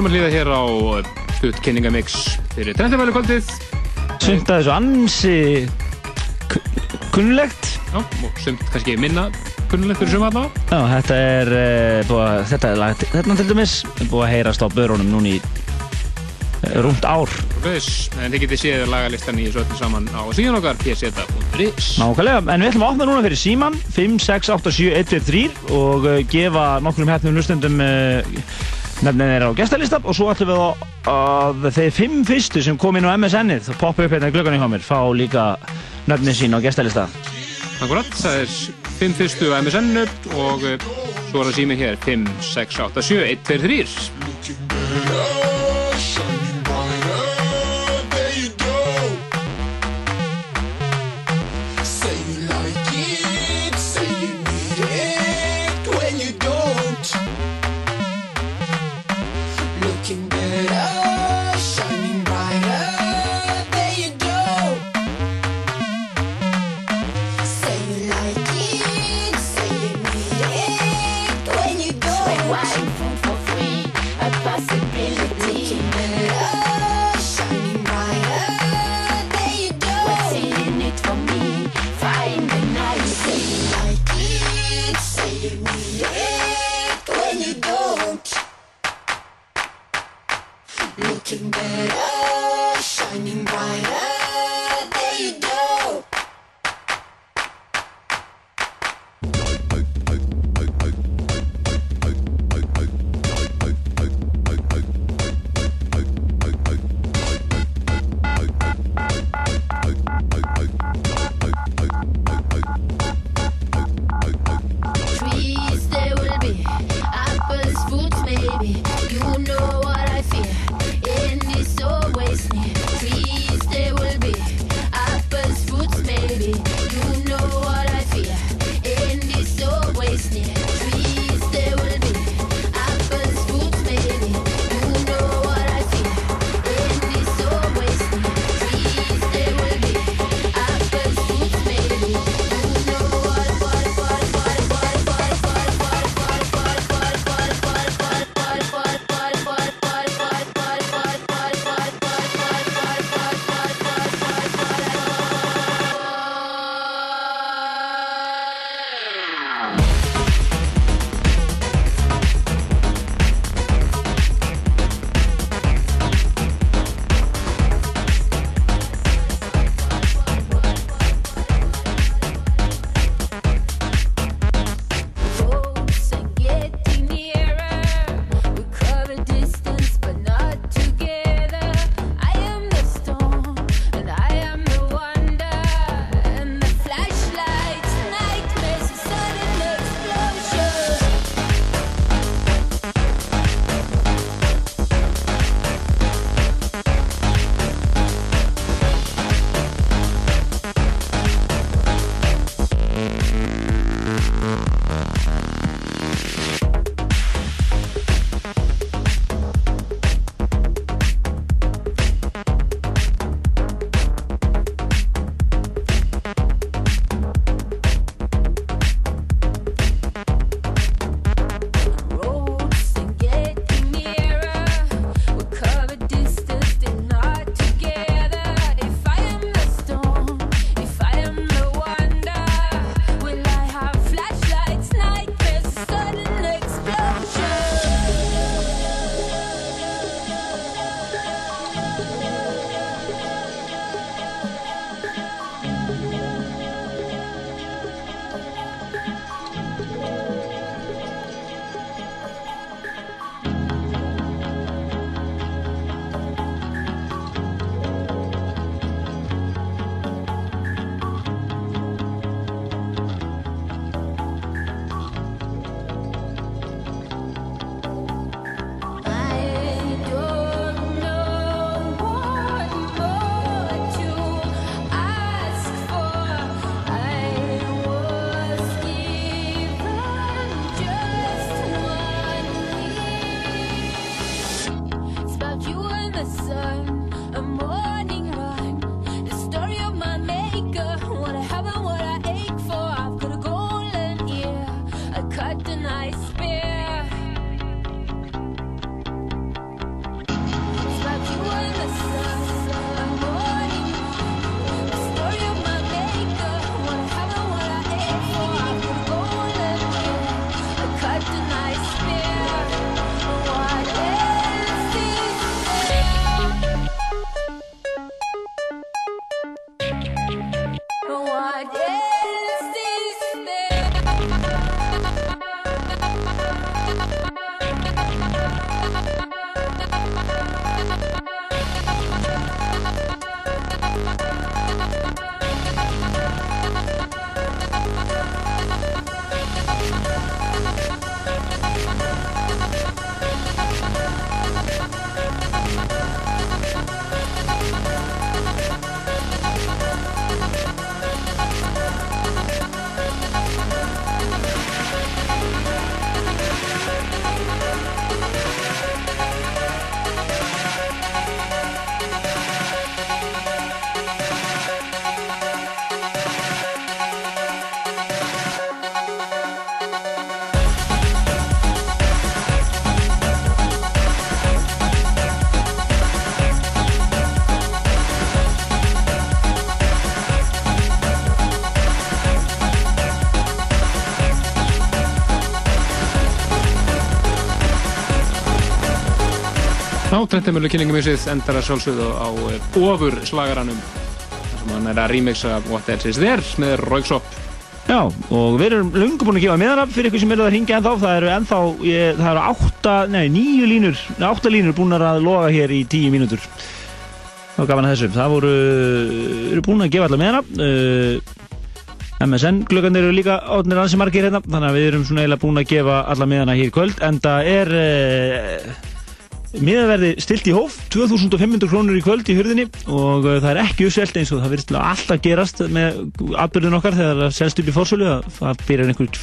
Erum að hlýða hér á hlut kynningamix fyrir trendafælu kvöldið. Sumt að þessu ansi kun- kunnulegt. Já, og sumt kannski minna kunnulegt fyrir suma allavega. Já, þetta er uh, búið að, þetta er lag, þetta til dæmis er búið að heyrast á börunum núna í uh, rúmt ár. Böðs, en þið getið séð lagalistan í þessu öllu saman á síðan okkar pseta.is. Nákvæmlega, en við ætlum að opna núna fyrir síman 5, 6, 8, 7, 1, 2, 3 og uh, gefa nokkrum hefnum hlustendum uh, nefnið þeirra á gestalista og svo ætlum við að, að þeir fimm fyrstu sem kom inn á MSN-ið það poppa upp hérna glöggan í hjá mér fá líka nefnið sín á gestalista Akkurat, það er 5 fyrstu á MSN og uh, svo er það síminn hér 5, 6, 8, 7, 1, 2, 3. way. Já, Trentemölu kynningamissið endar að sjálfsögðu á eh, ofur slagaranum sem hann er að remixa What Else Is There með Royksop Já, og við erum lungu búin að gefa miðanab fyrir ykkur sem eru að ringja ennþá. Það eru ennþá, ég, það eru átta, nei, níu línur, átta línur búin að loga hér í tíu mínútur. Var gaman að þessu. Það voru, eru búin að gefa allar miðanab. Uh, MSN glöggarnir eru líka átnir ansi margir hérna, þannig að við erum svona eiginlega búin að gefa allar miðana hér í kvöld. En það er uh, miðaverði stilt í hóf, 2500 krónur í kvöld í hurðinni og uh, það er ekki uppselt eins og það virðist alltaf gerast með atbyrðin okkar þegar það selst upp í fórsölu að það byrjar einhver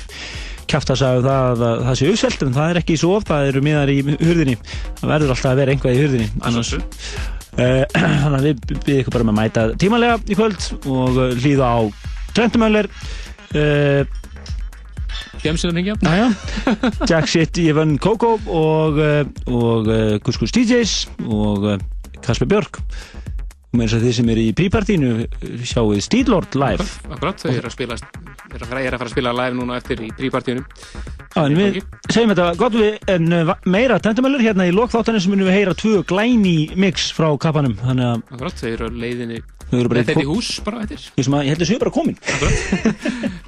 kæft að sagja það að það, sé uppselt en það er ekki svo oft, það eru miðar í hurðinni. Það verður alltaf að vera einhvað í hurðinni annars. Uh, [CLEARS THROAT] þannig að við byrjum ykkur bara með að mæta tímalega í kvöld og uh, hlýða á Trentumöller Jack Shit, Ivan Koko og, uh, og uh, Kuskus DJs og uh, Kasper Björk. Og með þess að þið sem eru í prípartínu sjáuð Steedlord live. Akkurat, þau eru að spila er að, fara, er að fara að spila live núna eftir í prípartíunum Já, en við segjum þetta gott við en meira tentumöllur hérna í lokþáttanir sem við heyra tvö glæni mix frá að Akkurat, þau eru leiðinni Þetta er í hús bara eftir ég, ég held að séu bara komin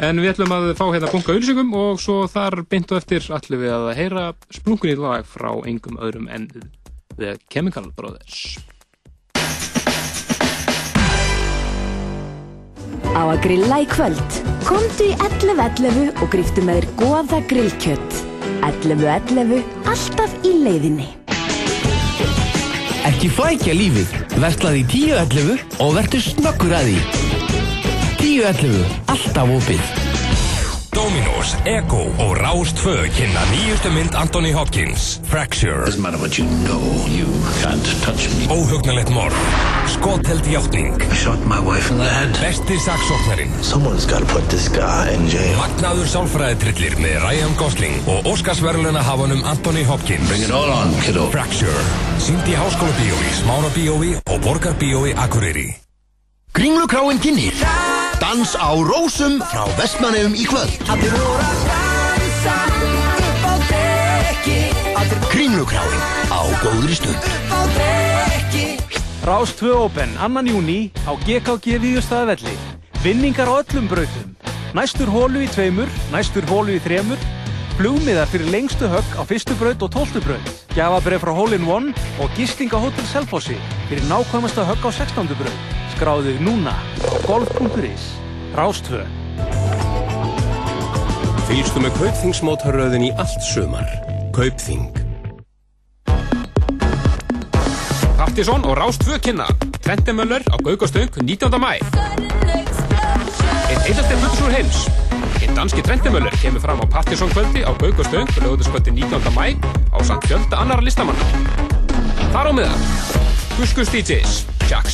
En við ætlum að fá hérna bunga auðlýsingum og svo þar beint og eftir ætlum við að heyra splunkunni lag frá engum öðrum en The Chemical Brothers Á að grilla í kvöld. Komdu í 11.11 og gríftu með þér goða grillkjött. 11.11, alltaf í leiðinni. Ekki flækja lífið, verslaði í 10.11 og verður snöggur að því. 10.11, alltaf opið. Dominos, Ego og Rás 2 kynna nýjustu mynd Anthony Hopkins, Fracture. Doesn't matter what you know, you can't touch me. Óhugnalegt morð, skotheld játning. I shot my wife in the head. Besti saksóknarinn. Someone's got to put this guy in jail. Magnaður sálfræðitrillir með Ryan Gosling og Óskarsverðluna hafanum Anthony Hopkins. Bring it all on, kiddo. Fracture. Sýnd í Háskóla bíói, Smára bíói og Borgar bíói Akureyri. Kringlukráin kynir Dans á rósum frá Vestmanneum í kvöld Allir voru að dansa upp á góðri stund upp á dekki Rás 2 Open, 2. júni á GKG Víðustæðavelli. Vinningar á öllum brautum. Næstur hólu í tveimur, næstur hólu í þremur. Flugmiðar fyrir lengstu högg á fyrstu braut og tóltu braut. Gjafabref frá Hole in One og gisting á Hotel Selfossi fyrir nákvæmasta högg á 16. braut. Skráðu þig núna á golf.is. Rás 2. Fylgstu með Kaupþingsmótaröðin í allt sumar. Kaupþing. Partisón og Rás 2 kynna Trentemöller á Gaukastöng 19. mæ Einn einasti hlutusúr heims Einn danski Trentemöller kemur fram á Partisón kvöldi á Gaukastöng lögutaskvöldi 19. mæ á samt fjölda annara listamanna Þar á meðan Kuskus DJs, Jack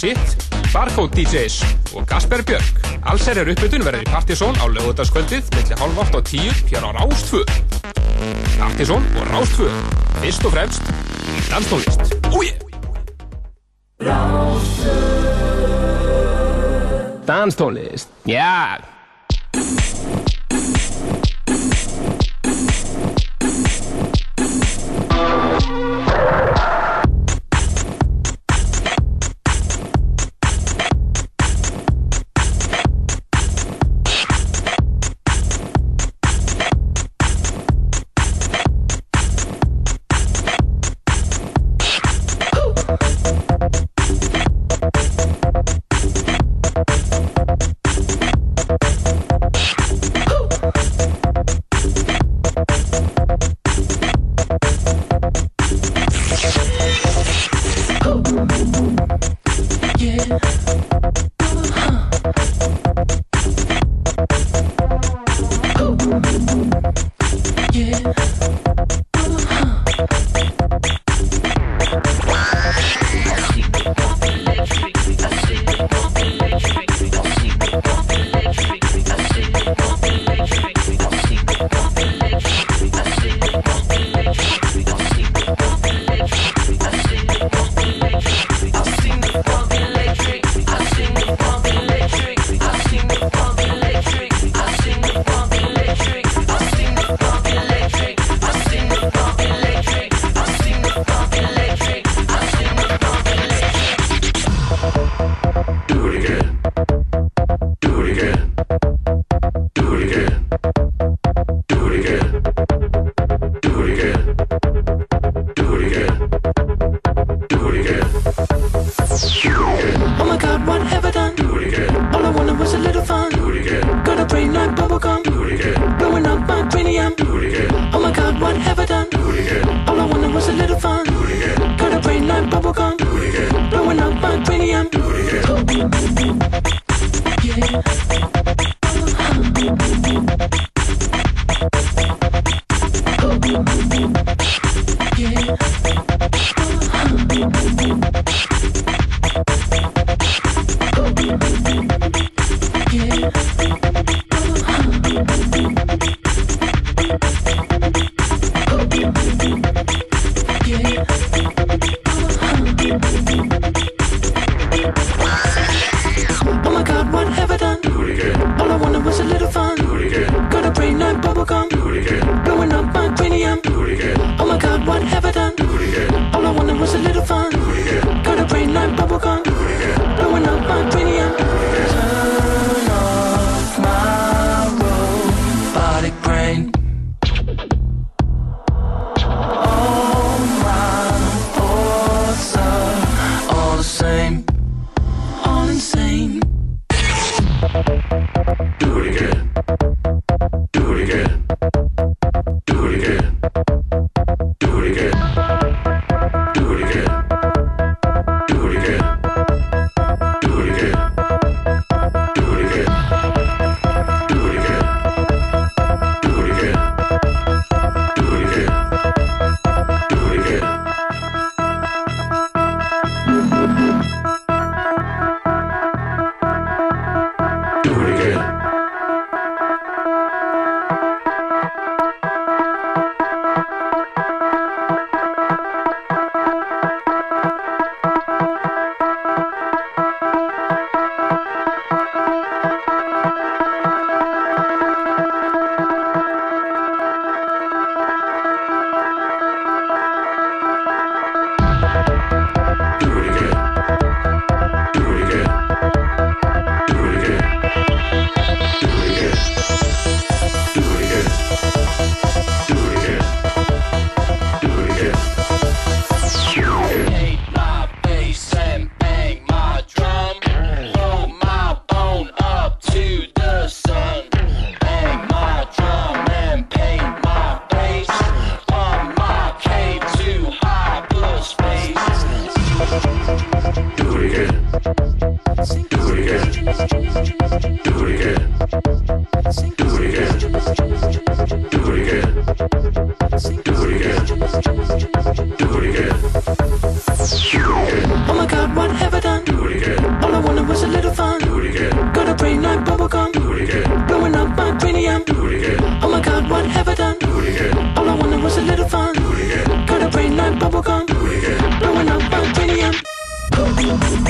Barcode DJs og Kasper Björk. Allser er uppbytun verður í Partisón á lögutaskvöldið milli halv 8 og 10 hér á Rás 2 Partisón og Rás 2 Fyrst og fremst danstónlist. Úi! Danstónlist, já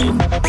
Yeah.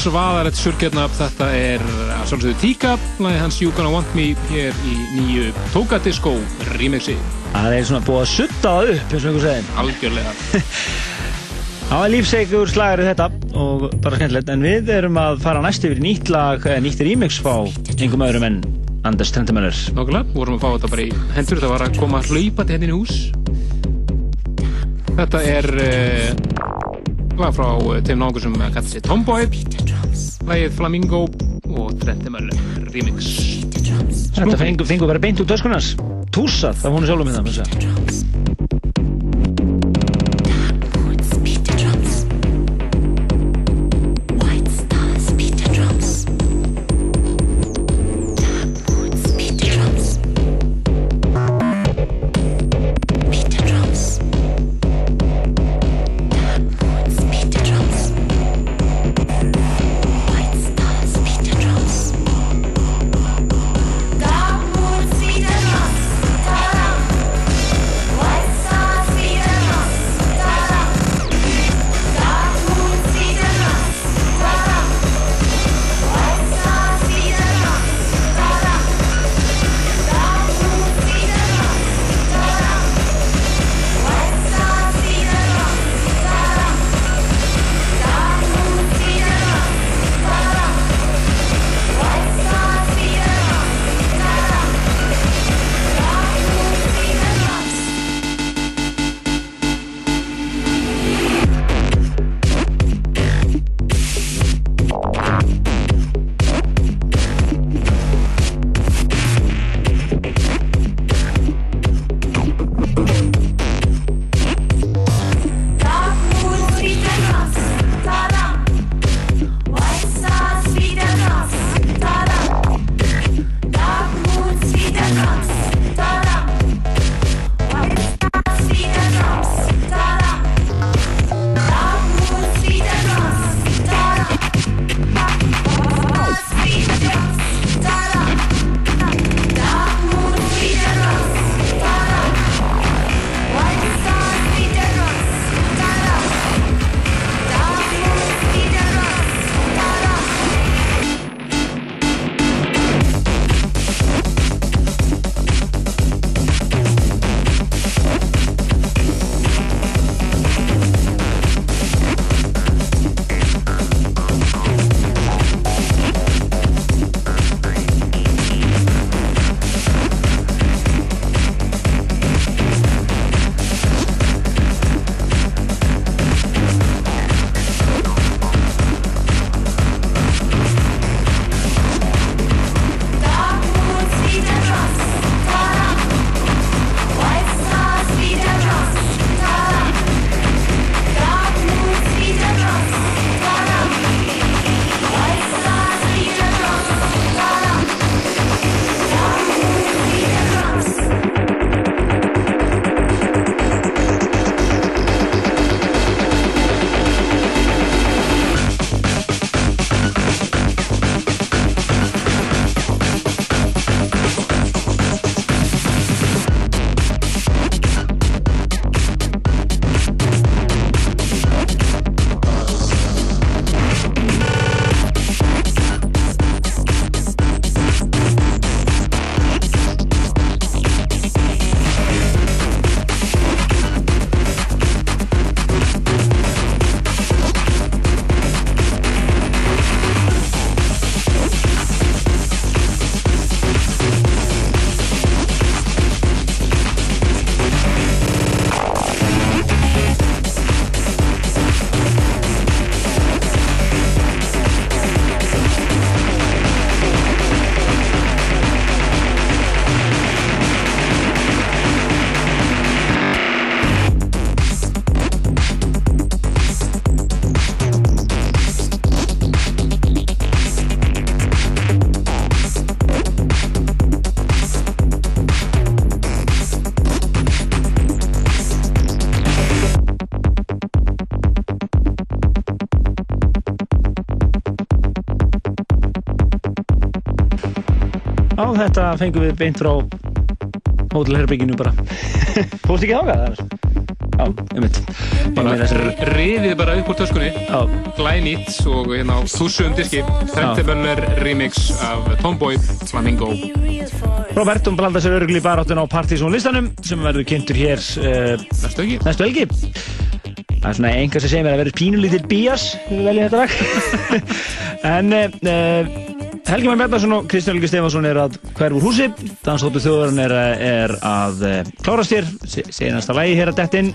Svaðarett surgjarnab, þetta er að sjálfsögðu Tíka, lagi hans You Gonna Want Me hér í nýju Tókadiskó remixi. Það er svona búið að sutta það upp, eins og einhver segir. Algjörlega. [LAUGHS] Það var lífsegur slagari þetta og bara skemmtilegt, en við erum að fara næst yfir nýtt lag, eða nýtt remix fá einhverjum öðrum en Anders Trendamöller. Nákvæmlega, vorum að fá þetta bara í hendur, það var að koma hlaupandi henni í hús. Þetta er uh, frá uh, þeim náttúr sem kallar sig Tomboy, lagið Flamingo og Trendamöller remix. Þetta fengur, bara beint úr töskunars. Túsað, það hún er sjálfum með þetta fengum við beint frá hótelherbygginu bara. [LAUGHS] Fórst ekki þáka það? Já, meina þessari- riðið bara upp úr töskunni, glænýtt og hérna á þúsund diski, Trenteböller remix af Tomboy Flamingo. Robert, hún blanda sér örgli baráttun á Partizón listanum sem verður kynntur hér uh, næstu helgi. Það er svona einhver sem segir mér að verður pínulítill bías við veljum þetta veg. [LAUGHS] en uh, Helgi Már Bjarnarsson og Kristján Helgi Stefansson er að hverfur húsi. Dansdóttur þjóðurinn er, er að uh, klárast hér, Se- segir næsta lægi hér að dett inn.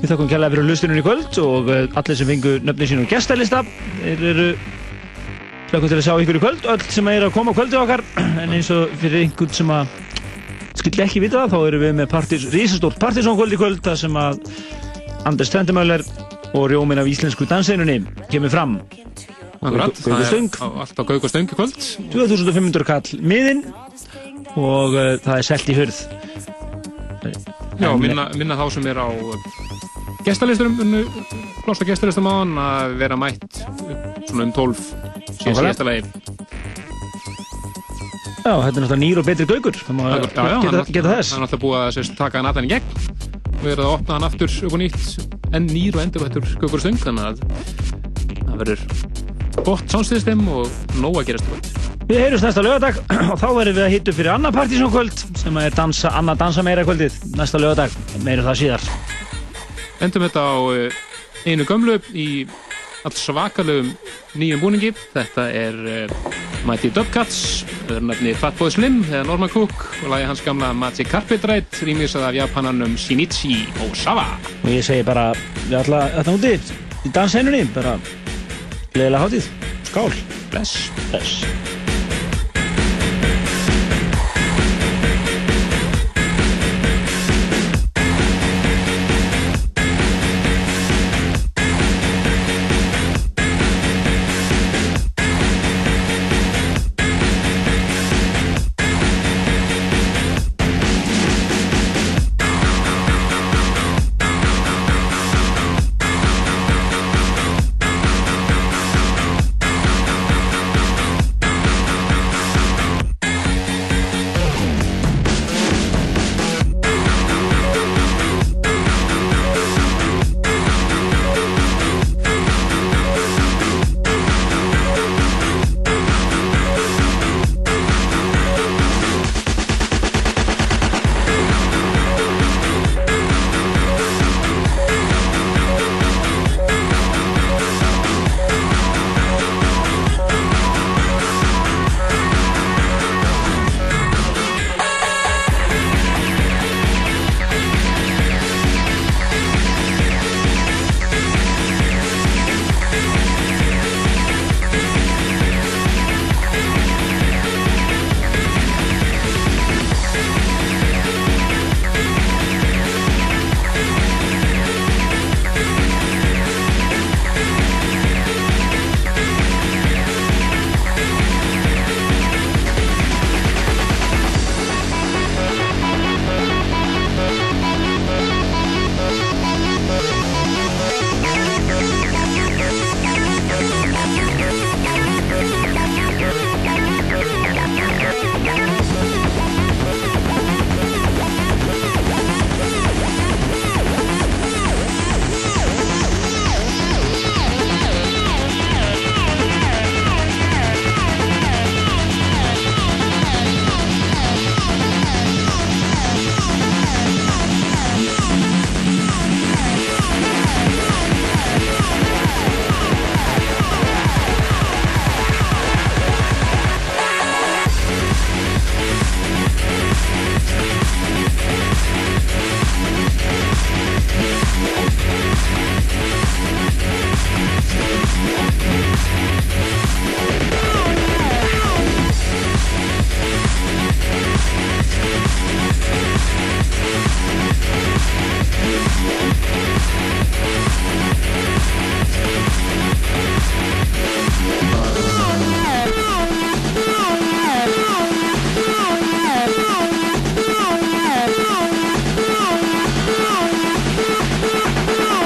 Við þakkum kærlega fyrir hlustunum í kvöld og uh, allir sem fengu nöfnin sín og gestalista þeir eru hlökkum til að sjá ykkur í kvöld öll sem er að koma á kvöldu okkar [CLEARS THROAT] en eins og fyrir einhvern sem að skildi ekki vita það, þá erum við með rísastórt partysónkvöld í kvöld þar sem að Anders Trendemöller og rjómin af íslensku danseinunni kemur fram Akkurat, það er á- allt á Gaukastöng í kvöld. 2500 kall miðinn og uh, það er selt í hurð. Já, En- minna, minna þá sem er á gestalisturum, plásta gestalistum á hann að vera mætt svona um 12 síðan lagi. Já, þetta er náttúrulega nýr og betri gaukur. Það má Já, já, geta, hann- geta þess. Hann er alltaf búið að sérst, taka hann hann í gegn. Og verið að opna hann aftur upp og nýtt enn nýr og endur hættur Gaukur Stöng þannig að það verður gott sánstíðstem og nóg að gerast kvöld. Við heyrjumst næsta lögadag [CLEARS THROAT] og þá verðum við að hittu fyrir annað partysónkvöld sem er dansa, annað dansa meira kvöldið næsta lögadag, meiru það síðar Endum þetta á eh, einu gömlu í allt svakalegum nýjum búningi. Þetta er uh, Mighty Dubcats, nefni Fatboy Slim eða Norman Cook og lagi hans gamla Magic Carpet Ride rýmisað af japananum Shinichi Osawa. og ég segi bara við alla þetta úti í danseinunni bara gleðilega hátíð, skál. Bless. Bless